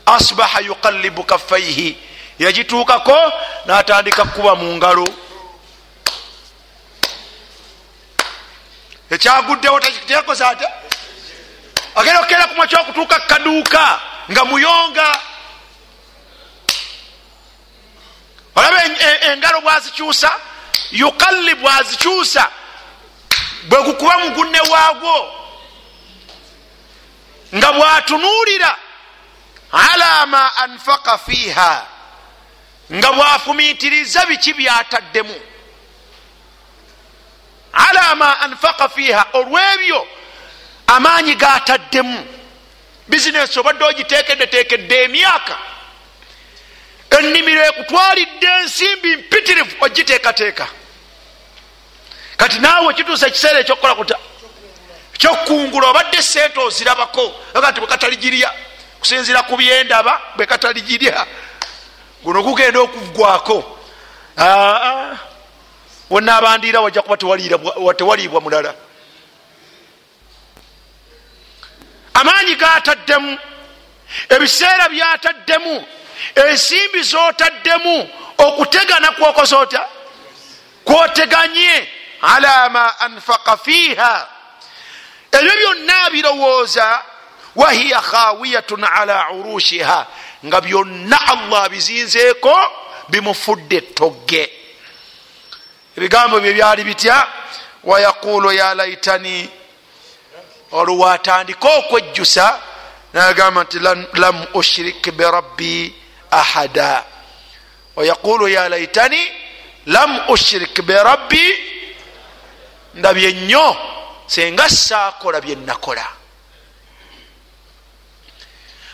Asbaha yuqallibu kaffaihi yagituukako natandika kuba mu ngalo ekyaguddewo teyakoze ate agenda okukeera kumwa kyokutuuka kukaduuka nga muyonga. Olaba engalo bwazikyusa yuqallibu azikyusa bwe gukuba mugunne waagwo nga bwatunuulira ala ma anfaka fiiha nga bwafumiitiriza biki byataddemu ala ma anfaka fiiha olwebyo amaanyi gataddemu bizinesi obadde ogitekeddetekedde emyaka. Ennimiro ekutwalidde ensimbi mpitirivu ogiteekateeka. Kati naawe kituusa ekiseera ekyokukola kuta ekyokungula obadde sente ozirabako. Aga nti bwekataligirya kusinzira ku byendaba bwekataligirya guno gugenda okugwako. Wonna abandiira wajja kuba tewaliibwa mulala. Amaanyi gataddemu ebiseera byataddemu ensimbi zotaddemu okutegana kwokoza otya? Kwoteganye ala ma anfaqa fiiha. Ebyo byonna birowooza wahiya khawiyatun ala urushiha nga byonna allah bizinzeeko bimufudde togge ebigambo bye byali bitya? Wayaqulu ya laitani olwo watandika okwejjusa nagamba nti lam ushrik birabbi ahada. Wayaqulu ya laitani lam ushrik birabbi ndabye nnyo senga saakola byenakola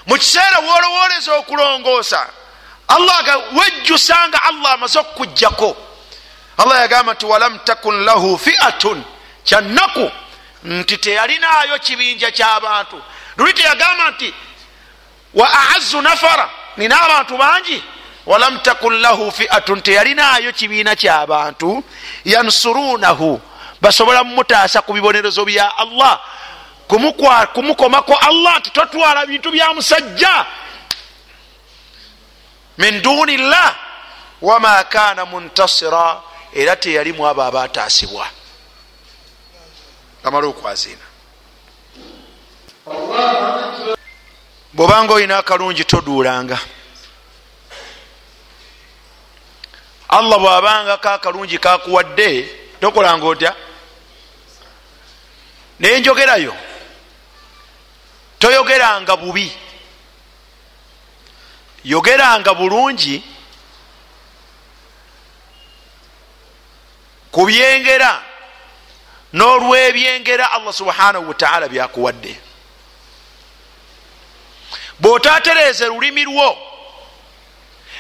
mu kiseera wolowoleza okulongoosa allah wejjusa nga allah amaze okukujjako allah yagamba nti walam takun lahu fiatun. Kyannaku nti teyalinaayo kibinja kyabantu luli teyagamba nti wa aazu nafara. Nina abantu bangi. Walam takun lahu fiatun. Teyalinaayo kibiina kyabantu yansurunahu. Basobola mumutaasa ku bibonerezo bya allah. Kumukomako allah nti totwala bintu bya musajja. Min duni llah wama kana muntasira era teyalimu abo abataasibwa. Amala okwazina bwobanga olina akalungi toduulanga. Allah bwabanga kakalungi kakuwadde tokolanga otya? Naye njogerayo toyogeranga bubi. Yogeranga bulungi ku byengera. N'olwebyengera allah subhanahu wataala byakuwadde. Bw'otatereeze lulimi lwo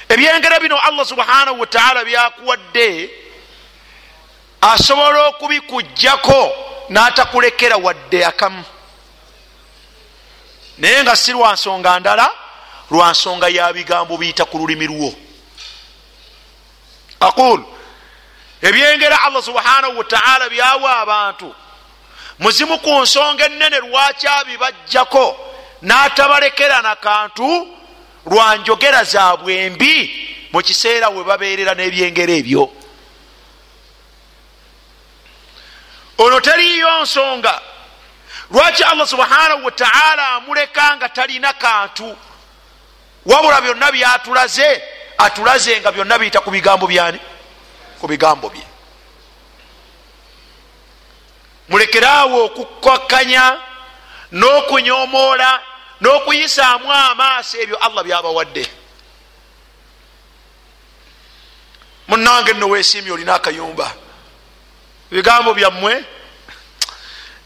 ebyengera bino allah subhanahu wataala byakuwadde asobola okubikugjako n'atakulekera wadde akamu. Naye nga si lwansonga ndala lwansonga ya bigambo biyita ku lulimi lwo. Aqul ebyengera allah subhanahu wataala byawa abantu. Muzimu ku nsonga enene lwaki abibajjako n'atabalekera nakantu lwanjogera zaabwe embi mu kiseera we babeerera n'ebyengera ebyo. Ono teriyo nsonga. Lwaki allah subhanahu wataala amuleka nga talina kantu? Wabula byonna byatulaze atulaze nga byonna biyita ku bigambo byani ku bigambo bye. Mulekeraawo okukkakanya n'okunyomoola n'okuyisaamu amaaso ebyo allah byabawadde. Munange nno weesiimye olina akayumba. Ebigambo byammwe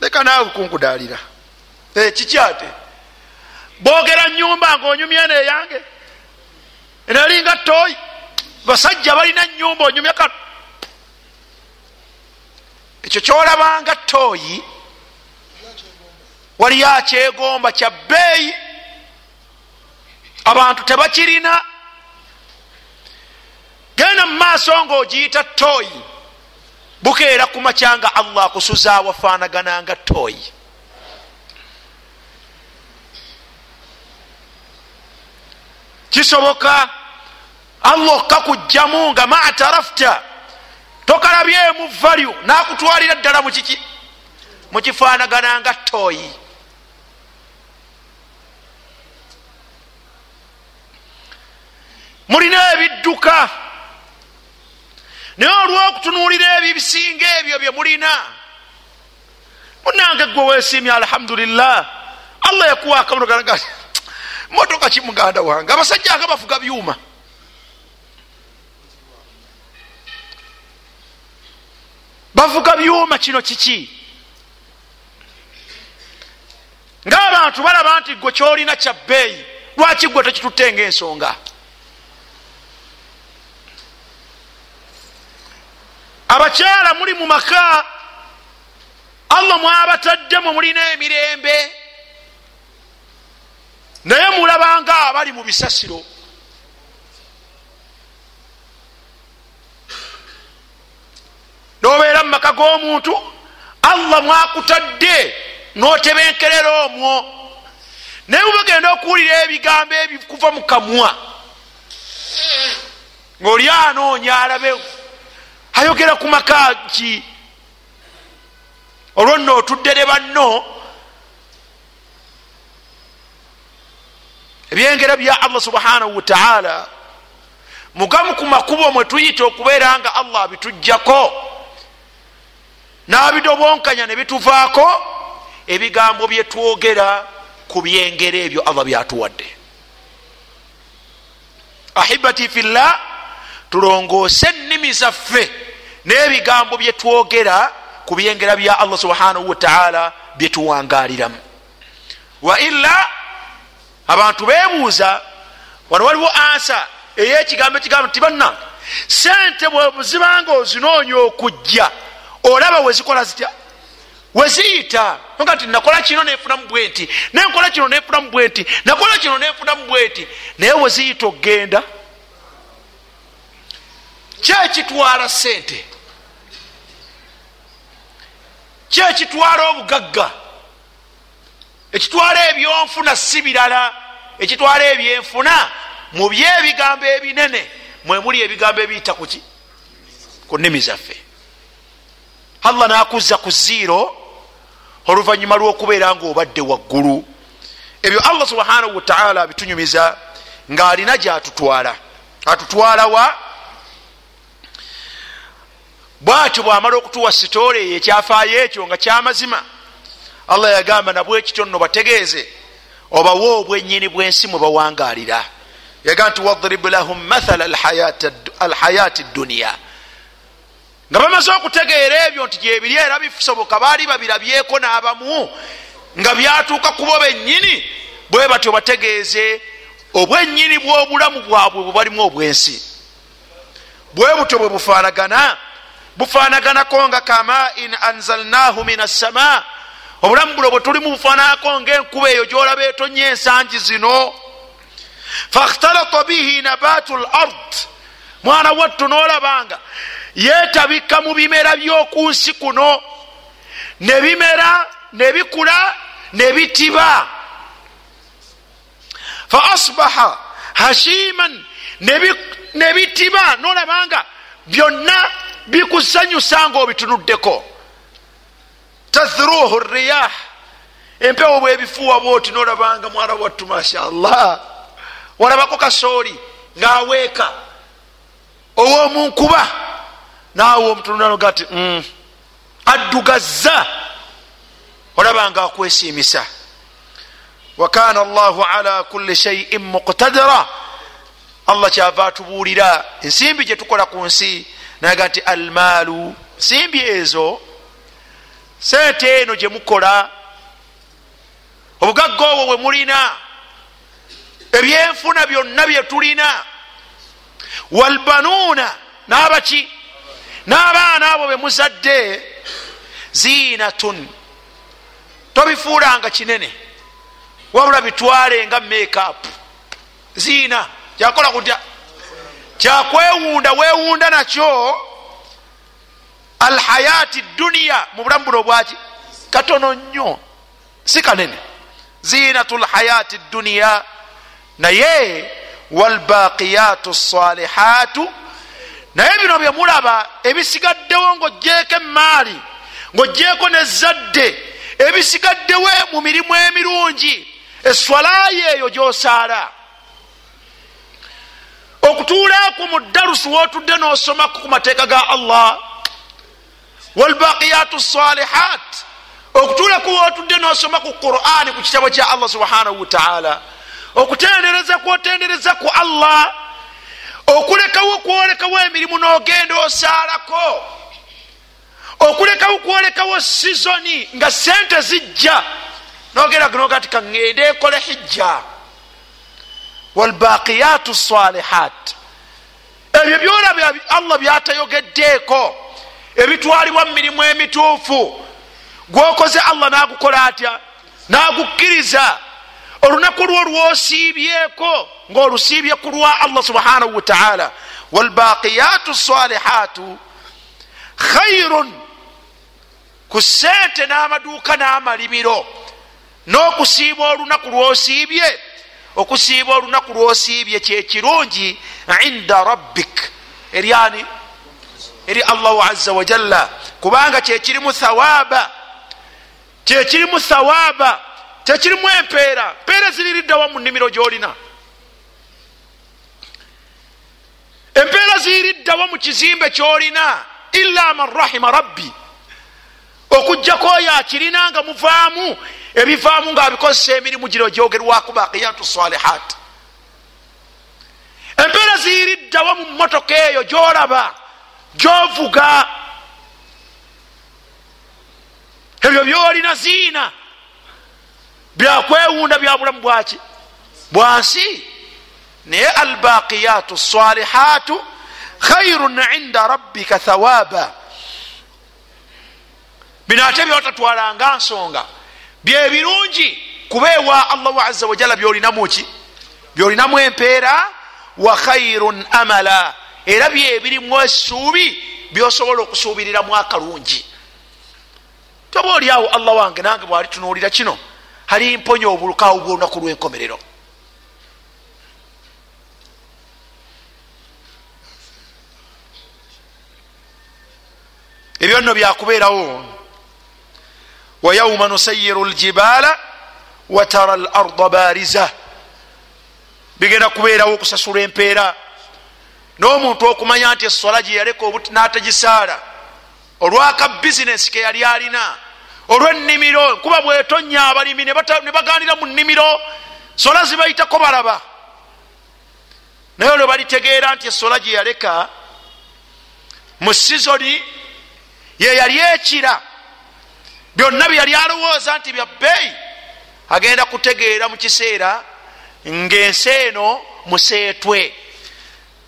leka naawe kunkudaalira. Kiki ate? Boogera nyumba ngaonyumya neeyange enalinga toyi basajja balina nyumba onyumya ka ekyo kyolabanga toyi waliyo akyegomba kya bbeeyi. Abantu tebakirina. Genda mu maaso ngaogiyita toyi bukeera ku macyanga allah akusuzaawo afaanagananga toyi kisoboka allah okakugjamu nga matarafta tokalabyemu valyu nakutwalira ddala mukiki mukifaanagananga toyi mulina ebidduka. Naye olwokutunuulira ebyo ebisinga ebyo bye mulina munange gwe weesiimye alhamdulillah allah yakuwa akamunoganaga motoka ki muganda wange? Abasajja anga bavuga byuma bavuga byuma kino kiki? Ngaabantu balaba nti gwe kyolina kya bbeeyi lwaki gwe tokitutte ngaensonga abakyala muli mu maka allah mwabataddemu mulina emirembe. Naye mulabanga abali mu bisasiro. Nobeera mu maka g'omuntu allah mwakutadde notebenkerera omwo. Naye bubagenda okuwulira ebigambo ebikuva mu kamwa ngaoli anoonya alabe ayogera ku maka ki? Olwo nno otuddere banno ebyengera bya allah subhanahu wataala mugamu ku makubo mwe tuyita okubeera nga allah abitujjako n'abidobonkanya ne bituvaako ebigambo byetwogera ku byengero ebyo allah byatuwadde. Ahibati fillah tulongoose ennimi zaffe n'ebigambo byetwogera ku byengera bya allah subhanahu wataala byetuwangaliramu wa illa abantu bebuuza wano waliwo ansa eyekigambo ekigambo nti banna sente bwezibanga ozinoonya okujja olaba wezikola zitya? Weziyita. Nga nti nakola kino nefunamu bwenti nenkola kino nefunamu bwenti nakola kino nefunamu bwenti naye weziyita okgenda. Kyekitwala sente kyekitwala obugagga? Ekitwala ebyonfuna si birala. Ekitwala ebyenfuna mu byebigambo ebinene. Mwemuli ebigambo ebiyita kuki ku nnimi zaffe allah nakuzza ku ziiro oluvanyuma lwokubeera nga obadde waggulu. Ebyo allah subhanahu wataala bitunyumiza ngaalina gyatutwala. Atutwala wa? Bwatyo bwamala okutuwa sitoole eyo ekyafaayo ekyo nga kyamazima allah yagamba nabwekityo nno bategeeze obawe obwenyini bwensi mwe bawangalira yagaa nti wadrib lahum mathala alhayati duniya nga bamaze okutegeera ebyo nti gyebiri era bisoboka baali babirabyeko n'abamu nga byatuuka kubo bennyini bwe batyo bategeeze obwennyini bw'obulamu bwabwe bwe balimu obwensi. Bwe butyo bwe bufaanagana bufaanaganako nga kamain anzalnahu min assama obulamu bulo bwe tulimu bufaananako ngaenkuba eyo gyolaba etonye ensangi zino. Fakhtalata bihi nabatu lard mwana wattu nolabanga yetabika mu bimera by'okunsi kuno. Ne bimera ne bikula ne bitiba. Fa asbaha hashiman ne bitiba. Nolabanga byonna bikusanyusa nga obitunuddeko tathruhu riyah empewo bwebifuwa bwoti nolabanga mwana wattu mashallah. Walabako kasooli ngaaweeka ow'omunkuba naawe omutunulanoga ti mm, addugazza olabanga akwesiimisa. Wakana allahu ala kulli shaiin muqtadira allah kyava atubuulira. Ensimbi gyetukola ku nsi naga nti almaalu nsimbi ezo sente eno gyemukola obugagga obwo bwe mulina ebyenfuna byonna byetulina walbanuuna n'abaki n'abaana abo bemuzadde ziinatun. Tobifuulanga kinene. Wabula bitwale nga makeup. Ziina kyakola kutya? Kyakwewunda wewunda nakyo. Alhayati duniya mu bulamu buno bwaki katono nnyo si kanene. Zinatu lhayati duniya naye walbaqiyatu salihatu naye bino byemulaba ebisigaddewo ngaogyeko emaali ngaogyeko nezadde ebisigaddewo mu mirimu emirungi eswalayo eyo gyosaala. Okutuulaku mu darusu wotudde nosomaku ku mateeka ga allah walbaqiyatu salihat okutuulaku wotudde nosoma ku qurani ku kitabo kya allah subhanahu wataala okutendereza kwotendereza ku allah okulekawo kwolekawo emirimu nogenda osaalako. Okulekawo kwolekawo sizoni nga sente zijja. Nogenda gnoga ti kaŋŋende ekole hijja. Walbaqiyatu salihat ebyo byolaba allah byatayogeddeeko ebitwalibwa mu mirimu emituufu. Gwokoze allah nagukola atya? Nagukkiriza olunaku lwo lwosiibyeko ngaolusiibye ku lwa allah subhanahu wataala walbaqiyatu salihatu khairun ku sente n'amaduuka n'amalimiro n'okusiiba olunaku lwosiibye okusiiba olunaku lwosiibye kyekirungi inda rabbik. Eryani eri allahu aza wajalla kubanga kyekirimu thawaba kyekirimu thawaba kyekirimu empeera mpeera ziririddawa mu nnimiro gyolina. Empeera ziyiriddawo mu kizimbe kyolina illa man rahima rabbi. Okugjako oyo akirina nga muvaamu ebivaamu ngaabikozesa emirimu gino gyogerwaku baqiyatu salihat empeera ziyiriddawo mu motoka eyo gyolaba gyovuga. Ebyo byolina ziina byakwewunda byabulamu bwaki? Bwansi. Naye albaqiyatu salihatu khairun inda rabbika thawaba. Bino ate byotatwalanga nsonga. Byebirungi kubeewa allahu aza wajala byolinamuki byolinamu empeera wa khairun amala. Era byebirimu essuubi byosobola okusuubiriramu akalungi. Toba oliawo allah wange nange bwali tunuulira kino halimponya obulukawo bwolunaku lwenkomerero. Ebyo nno byakubeerawo. Wayauma nusayiru ljibala watara larda bariza bigenda kubeerawo okusasula empeera. N'omuntu okumanya nti esola gye yaleka n'atagisaala. Olwaka bizinesi ke yali alina olwennimiro kuba bwetonya abalimi ne baganira mu nnimiro sola zibayitako balaba. Naye olwe balitegeera nti esola gye yaleka mu sizoni ye yali ekira. Byonna byeyali alowooza nti bya bbeeyi agenda kutegeera mu kiseera ng'ensi eno museetwe.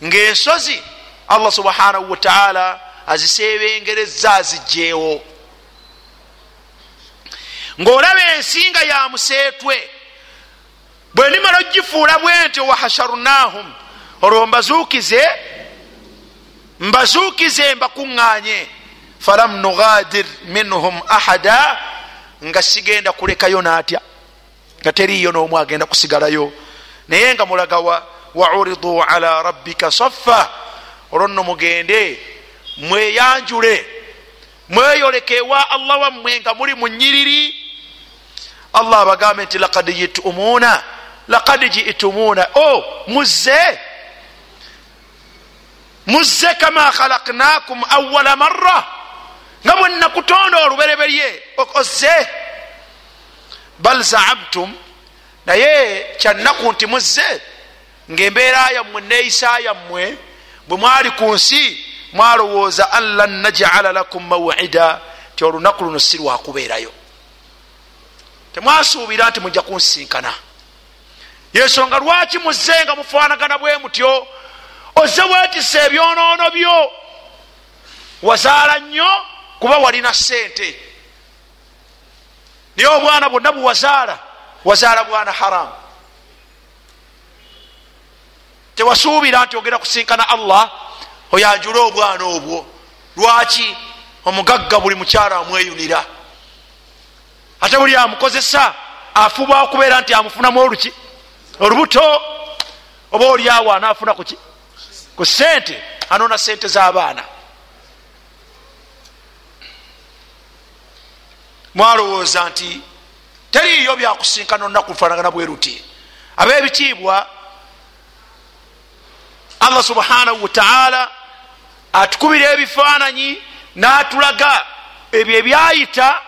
Ng'ensozi allah subhanahu wataala azisebengereza azigjeewo ng'olaba ensi nga ya museetwe. Bwe ndimala ogifuula bwe ntyo wahasharunahum olwo mbazuukize mbazuukize mbakuŋŋaanye. Falam nugadir minhum ahada nga sigenda kulekayo naatya nga teriyo n'omu agenda kusigalayo. Naye nga mulagawa wauridu ala rabbika saffa. Olwo nno mugende mweyanjule mweyoleke ewa allah wammwe nga muli mu nyiriri allah abagambe nti lakad jitumuuna lakad jitumuuna o muzze. Muzze kama khalaknakum awala marra. Nga bwe nakutonda olubereberye ozze. Bal zaamtum naye kyannaku nti muzze. Ngaembeera yammwe neeyisa yammwe bwe mwali ku nsi mwalowooza an lan najala lakum mawida ti olunaku luno si lwakubeerayo temwasuubira nti mujja kunsinkana. Yensonga lwaki muzze nga mufaanagana bwe mutyo? Ozze weetisa ebyonoono byo. Wazaala nnyo kuba walina sente naye obwana bwonna buwazaala wazaala bwana haramu tewasuubira nti ogenda kusinkana allah oyanjule obwana obwo. Lwaki omugagga buli mukyala amweyunira ate buli amukozesa afuba okubeera nti amufunamu oluki? Olubuto oba oliawo anaafuna kuki ku sente anona sente z'abaana. Mwalowooza nti teriiyo byakusinkana olunaku lufaanagana bwe ruti ab'ebitiibwa allah subhanahu wataala atukubira ebifaananyi n'atulaga ebyo ebyayita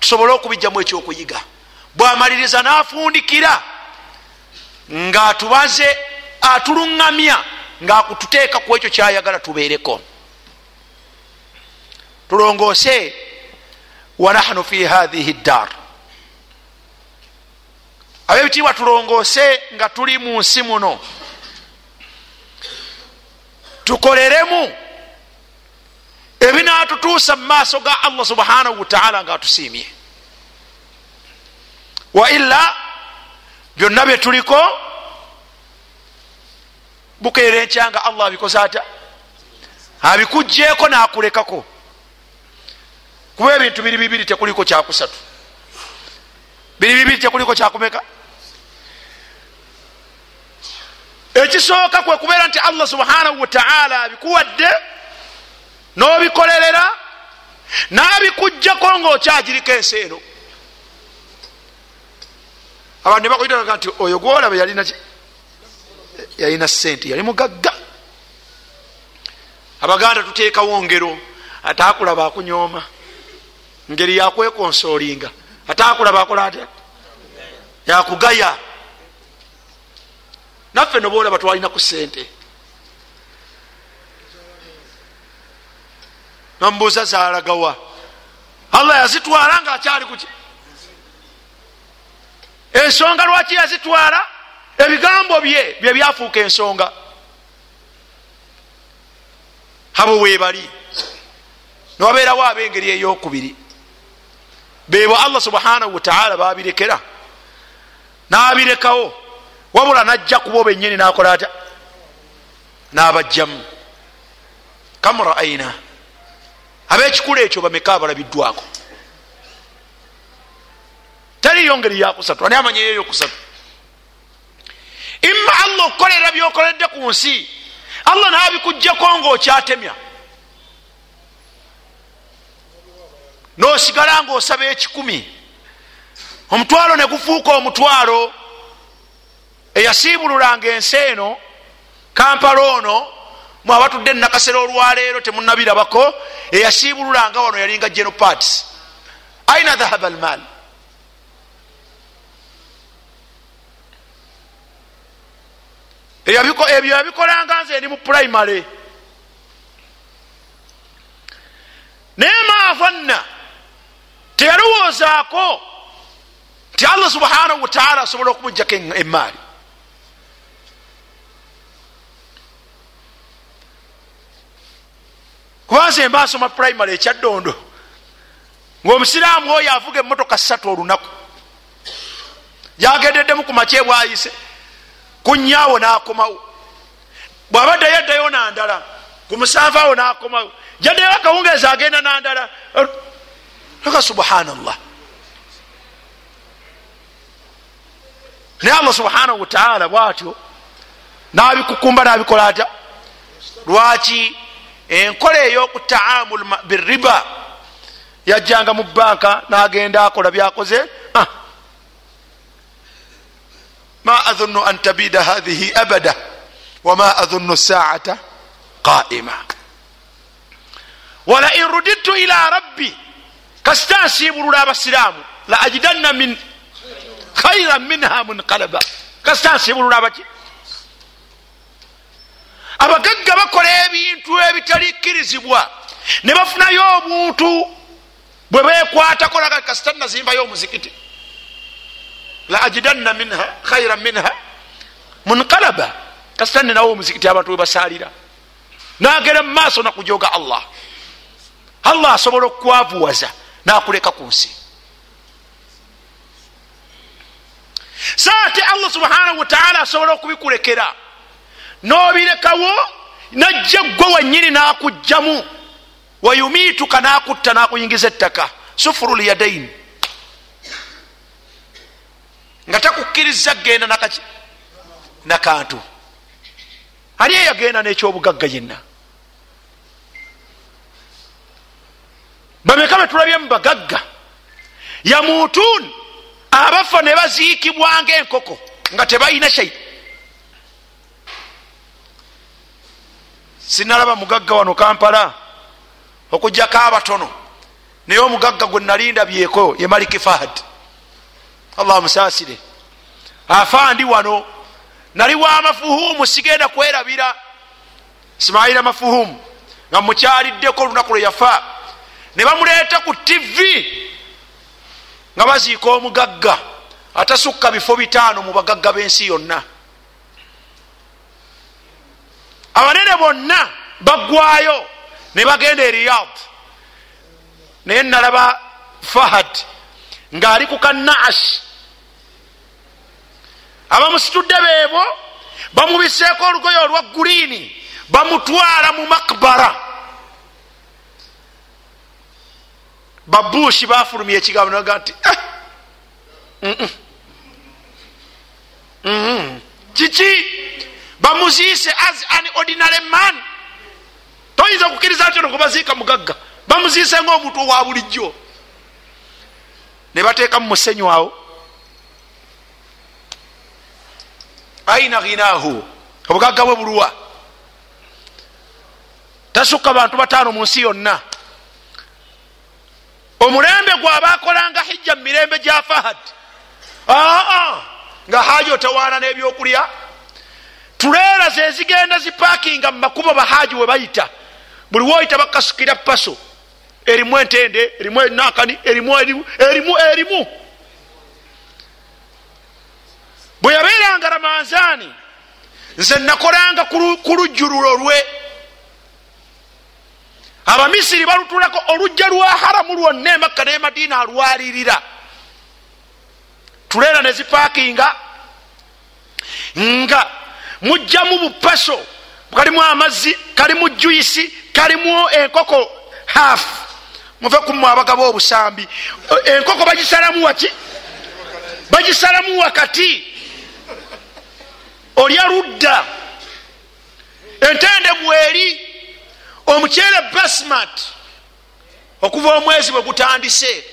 tusobole okubijjamu ekyokuyiga. Bwamaliriza n'afundikira ng'atubaze atuluŋŋamya ng'akututeeka ku ekyo kyayagala tubeereko. Tulongoose wanahnu fi hathihi ddar ab'ebitiibwa tulongoose nga tuli mu nsi muno. Tukoleremu ebinatutuusa mu maaso ga allah subhanahu wataala nga atusiimye waila byonna byetuliko bukeera enkyanga allah abikoze ata abikugjeeko nakulekako. Kuba ebintu biri bibiri tekuliko kyakusatu. Biri bibiri tekuliko kyakumeka? Ekisooka kwe kubeera nti allah subhanahu wataala abikuwadde n'obikolerera n'abikugjako ngaokyagiriko ensi eno. Abantu nebakuyitaga nti oyo gwolaba yalina yalina sente yali mugagga. Abaganda tuteekawo ngero ate akulaba akunyooma ngeri yakwekonsoolinga ate akulaba akola atya? Yakugaya naffe nobaolaba twalinaku sente nomubuuza zalagawa. Allah yazitwala nga akyali kuki ensonga lwaki yazitwala? Ebigambo bye bye byafuuka ensonga. Abo webali niwabeerawo abengeri eyokubiri. Bebo allah subhanahu wataala babirekera nabirekawo wabula najja kubo benyini nakola ata nabajjamu kam raaina abekikulu ekyo bameka abalabiddwako? Teriyo ngeri yakusatu ani amanyiyo yokusatu imma allah okukolera byokoledde ku nsi allah nabikugjako ngaokyatemya nosigala ngaosaba ekikumi. Omutwalo negufuuka omutwalo eyasiibululanga ensi eno kampala ono mwabatudde enakasera olwaleero temunabirabako eyasiibululanga wano yalinga genoparts aina dhahaba almal ebyo yabikolanga nze eri mu primary. Naye maafanna teyalowoozaako nti allah subhanahu wataala asobola okumugjako emaali kubanze mbasoma primary ekyaddondo ngaomusiraamu oyo avuga emotoka ssatu olunaku yagendeddemu ku maky bwayise kunyaawo nakomawo. Bwabaddeyo eddayo nandala ku musanvu awo nakomawo jaddeyo akawungeezi agenda nandala aka subhanallah. Naye allah subhanahu wataala bwatyo nabikukumba nabikola atya? Lwaki enkola eyokutaamul biriba yajjanga mu banka nagenda akola byakoze. Ah. ma adhunnu an tabida hathihi abada wama adhunnu saata qaima walain rudidtu ila rabbi kasita nsiibulula abasiraamu la ajidanna min khairan minha munqalaba. Kasita nsiibulula abaki abagagga bakola ebintu ebitalikkirizibwa ne bafunayo obuntu bwe bekwatako kasita nazimbayo omuzikiti. La ajidanna minha khairan minha munqalaba. Kasita ninawo omuzikiti abantu webasalira nagera mumaaso nakujoga allah. Allah asobola okukwavuwaza nakuleka ku nsi. Saate allah subhanahu wataala asobola okubikulekera nobirekawo najja gwe wenyini nakugjamu. Wayumiituka nakutta nakuyingiza ettaka. Sufuru lyadaini nga takukkiriza genda nakaki nakantu ali eyagenda nekyobugagga yenna. Bameka betulabye mubagagga yamuutun abafa ne baziikibwanga enkoko nga tebalina shai sinalaba mugagga wano kampala okujjako abatono naye omugagga gwe nalinda byeko ye maliki fahad allah musasire afa ndi wano nali wamafuhumu sigenda kwerabira. Isimaila mafuhumu nga mukyaliddeko olunaku lwe yafa ne bamuleeta ku tivi nga baziika omugagga atasukka bifo bitaano mu bagagga b'ensi yonna abanene bonna baggwayo ne bagenda e riyad naye nalaba fahad ng'ali ku kanaashi abamusitudde beebo bamubiseeko olugoye olwa guliini bamutwala mu makbara. Babushi bafulumya ekigambo naga nti eh, kiki bamuziise as an ordinary man. Toyinza kukkiriza nti ono kubaziika mugagga. Bamuziise ngaomuntu owa bulijjo. Ne bateekamu musenyu awo. Aina ghinahu obugagga bwe bulwa tasukka bantu bataano mu nsi yonna. Omulembe gwaba akolanga hijja mu mirembe gya fahad aa nga haji otawaana n'ebyokulya tuleera zezigenda zipakinga mu makubo bahaji we bayita. Buli woyita bakasukira paso erimu entende erimu enakani erimu erimu erimu bwe yabeeranga ramanzaani nze nakolanga ku lujjululo lwe. Abamisiri balutulako olujja lwa haramu lwonna emakka ne madiina alwalirira tuleera ne zipakinga nga mujjamu bupaso kalimu amazzi kalimu juisi kalimu enkoko hafu muve kumu abagaba obusambi enkoko bagisalamu waki? Bagisalamu wakati? Olya ludda. Entende mweri omuceere basmat okuva omwezi bwe gutandise.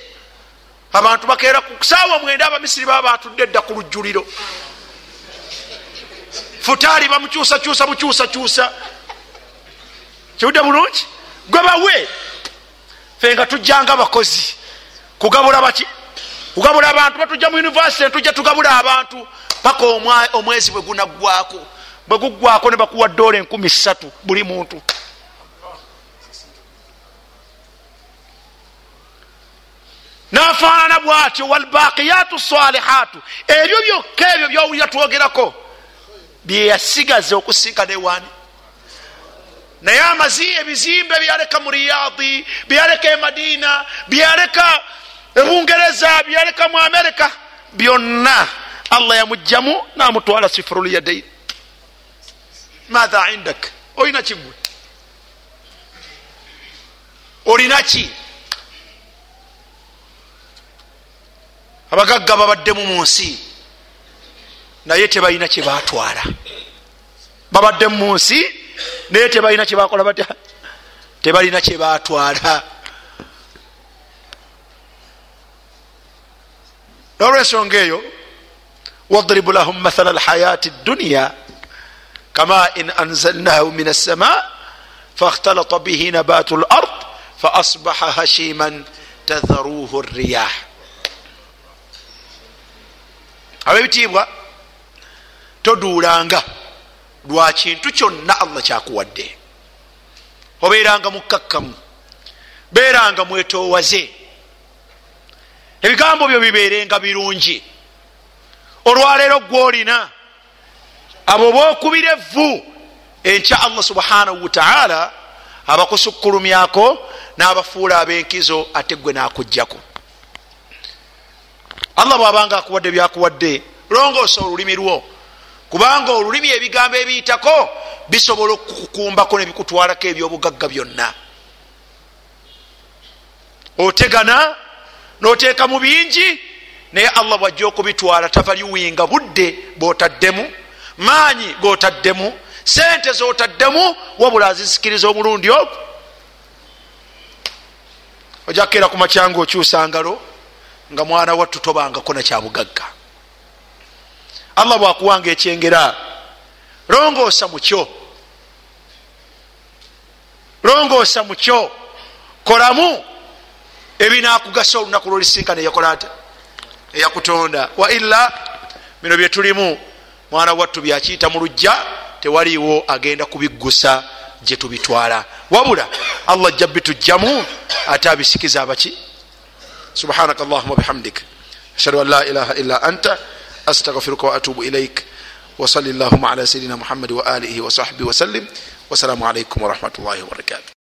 Abantu bakeera ku saawa mwenda abamisiri baba batudde edda ku lujjuliro futaali bamukyusakyusa bukyusakyusa kiwudde bulungi? Gwe bawe! Fe nga tujjanga abakozi. Kugabula baki kugabula abantu batujja mu univesity netujja tugabula abantu. Paka omwezi bwe gunaggwako. Bwe guggwako ne bakuwa dola enkumi ssatu buli muntu. Nafaanana bwatyo walbaqiyatu salihatu ebyo byokka ebyo byowulira twogerako byeyasigaza okusinkana ewaani naye amazi ebizimbe byaleka mu riyadi byaleka e madiina byaleka ebungereza byaleka mu amerika byonna allah yamugjamu namutwala sifuru lyadain matha indak? Olina kigwe olinaki abagagga babaddemu mu nsi naye tebalina kyebatwala babaddemu mu nsi naye tebalina kyebakola batya? Tebalina kyebatwala nolwensonga eyo wadribu lahum mathala lhayati dduniya kama in anzalnahu min assama fakhtalata bihi nabatu lard faasbaha hashiman tadharuhu riyah. Abebitiibwa toduulanga lwa kintu kyonna allah kyakuwadde. Obeeranga mukkakkamu beeranga mwetoowaze. Ebigambo byo bibeerenga birungi. Olwaleero gwolina abo bookubira evvu enkya allah subhanahu wataala abakusukkulumyako n'abafuula ab'enkizo ate gwe n'akugjako allah bwabanga akuwadde byakuwadde longoosa olulimi lwo kubanga olulimi ebigambo ebiyitako bisobola okukukumbako nebikutwalako ebyobugagga byonna. Otegana noteeka mu bingi naye allah bwajja okubitwala tavaliwinga budde bwotaddemu maanyi gotaddemu sente zotaddemu wabula azisikiriza omulundi ogwo. Ojakkera ku macyanga okyusa ngalo nga mwana wattu tobangako nakyabugagga allah bwakuwanga ekyengera. Longoosa mukyo longoosa mukyo kolamu ebinakugasa olunaku lwolisinkana eyakola ata eyakutonda wa ila bino byetulimu mwana wattu byakiyita mu lujja tewaliiwo agenda kubiggusa gye tubitwala. Wabula allah ajja bitujjamu ate abisikiza abaki. Subhanaka allahuma bihamdik. Ashhadu an la ilaha illa anta astagfiruka waatubu ilaik وصل اللهم على سيدنا محمد وآله وصحبه وسلم والسلام عليكم ورحمة الله وبركاته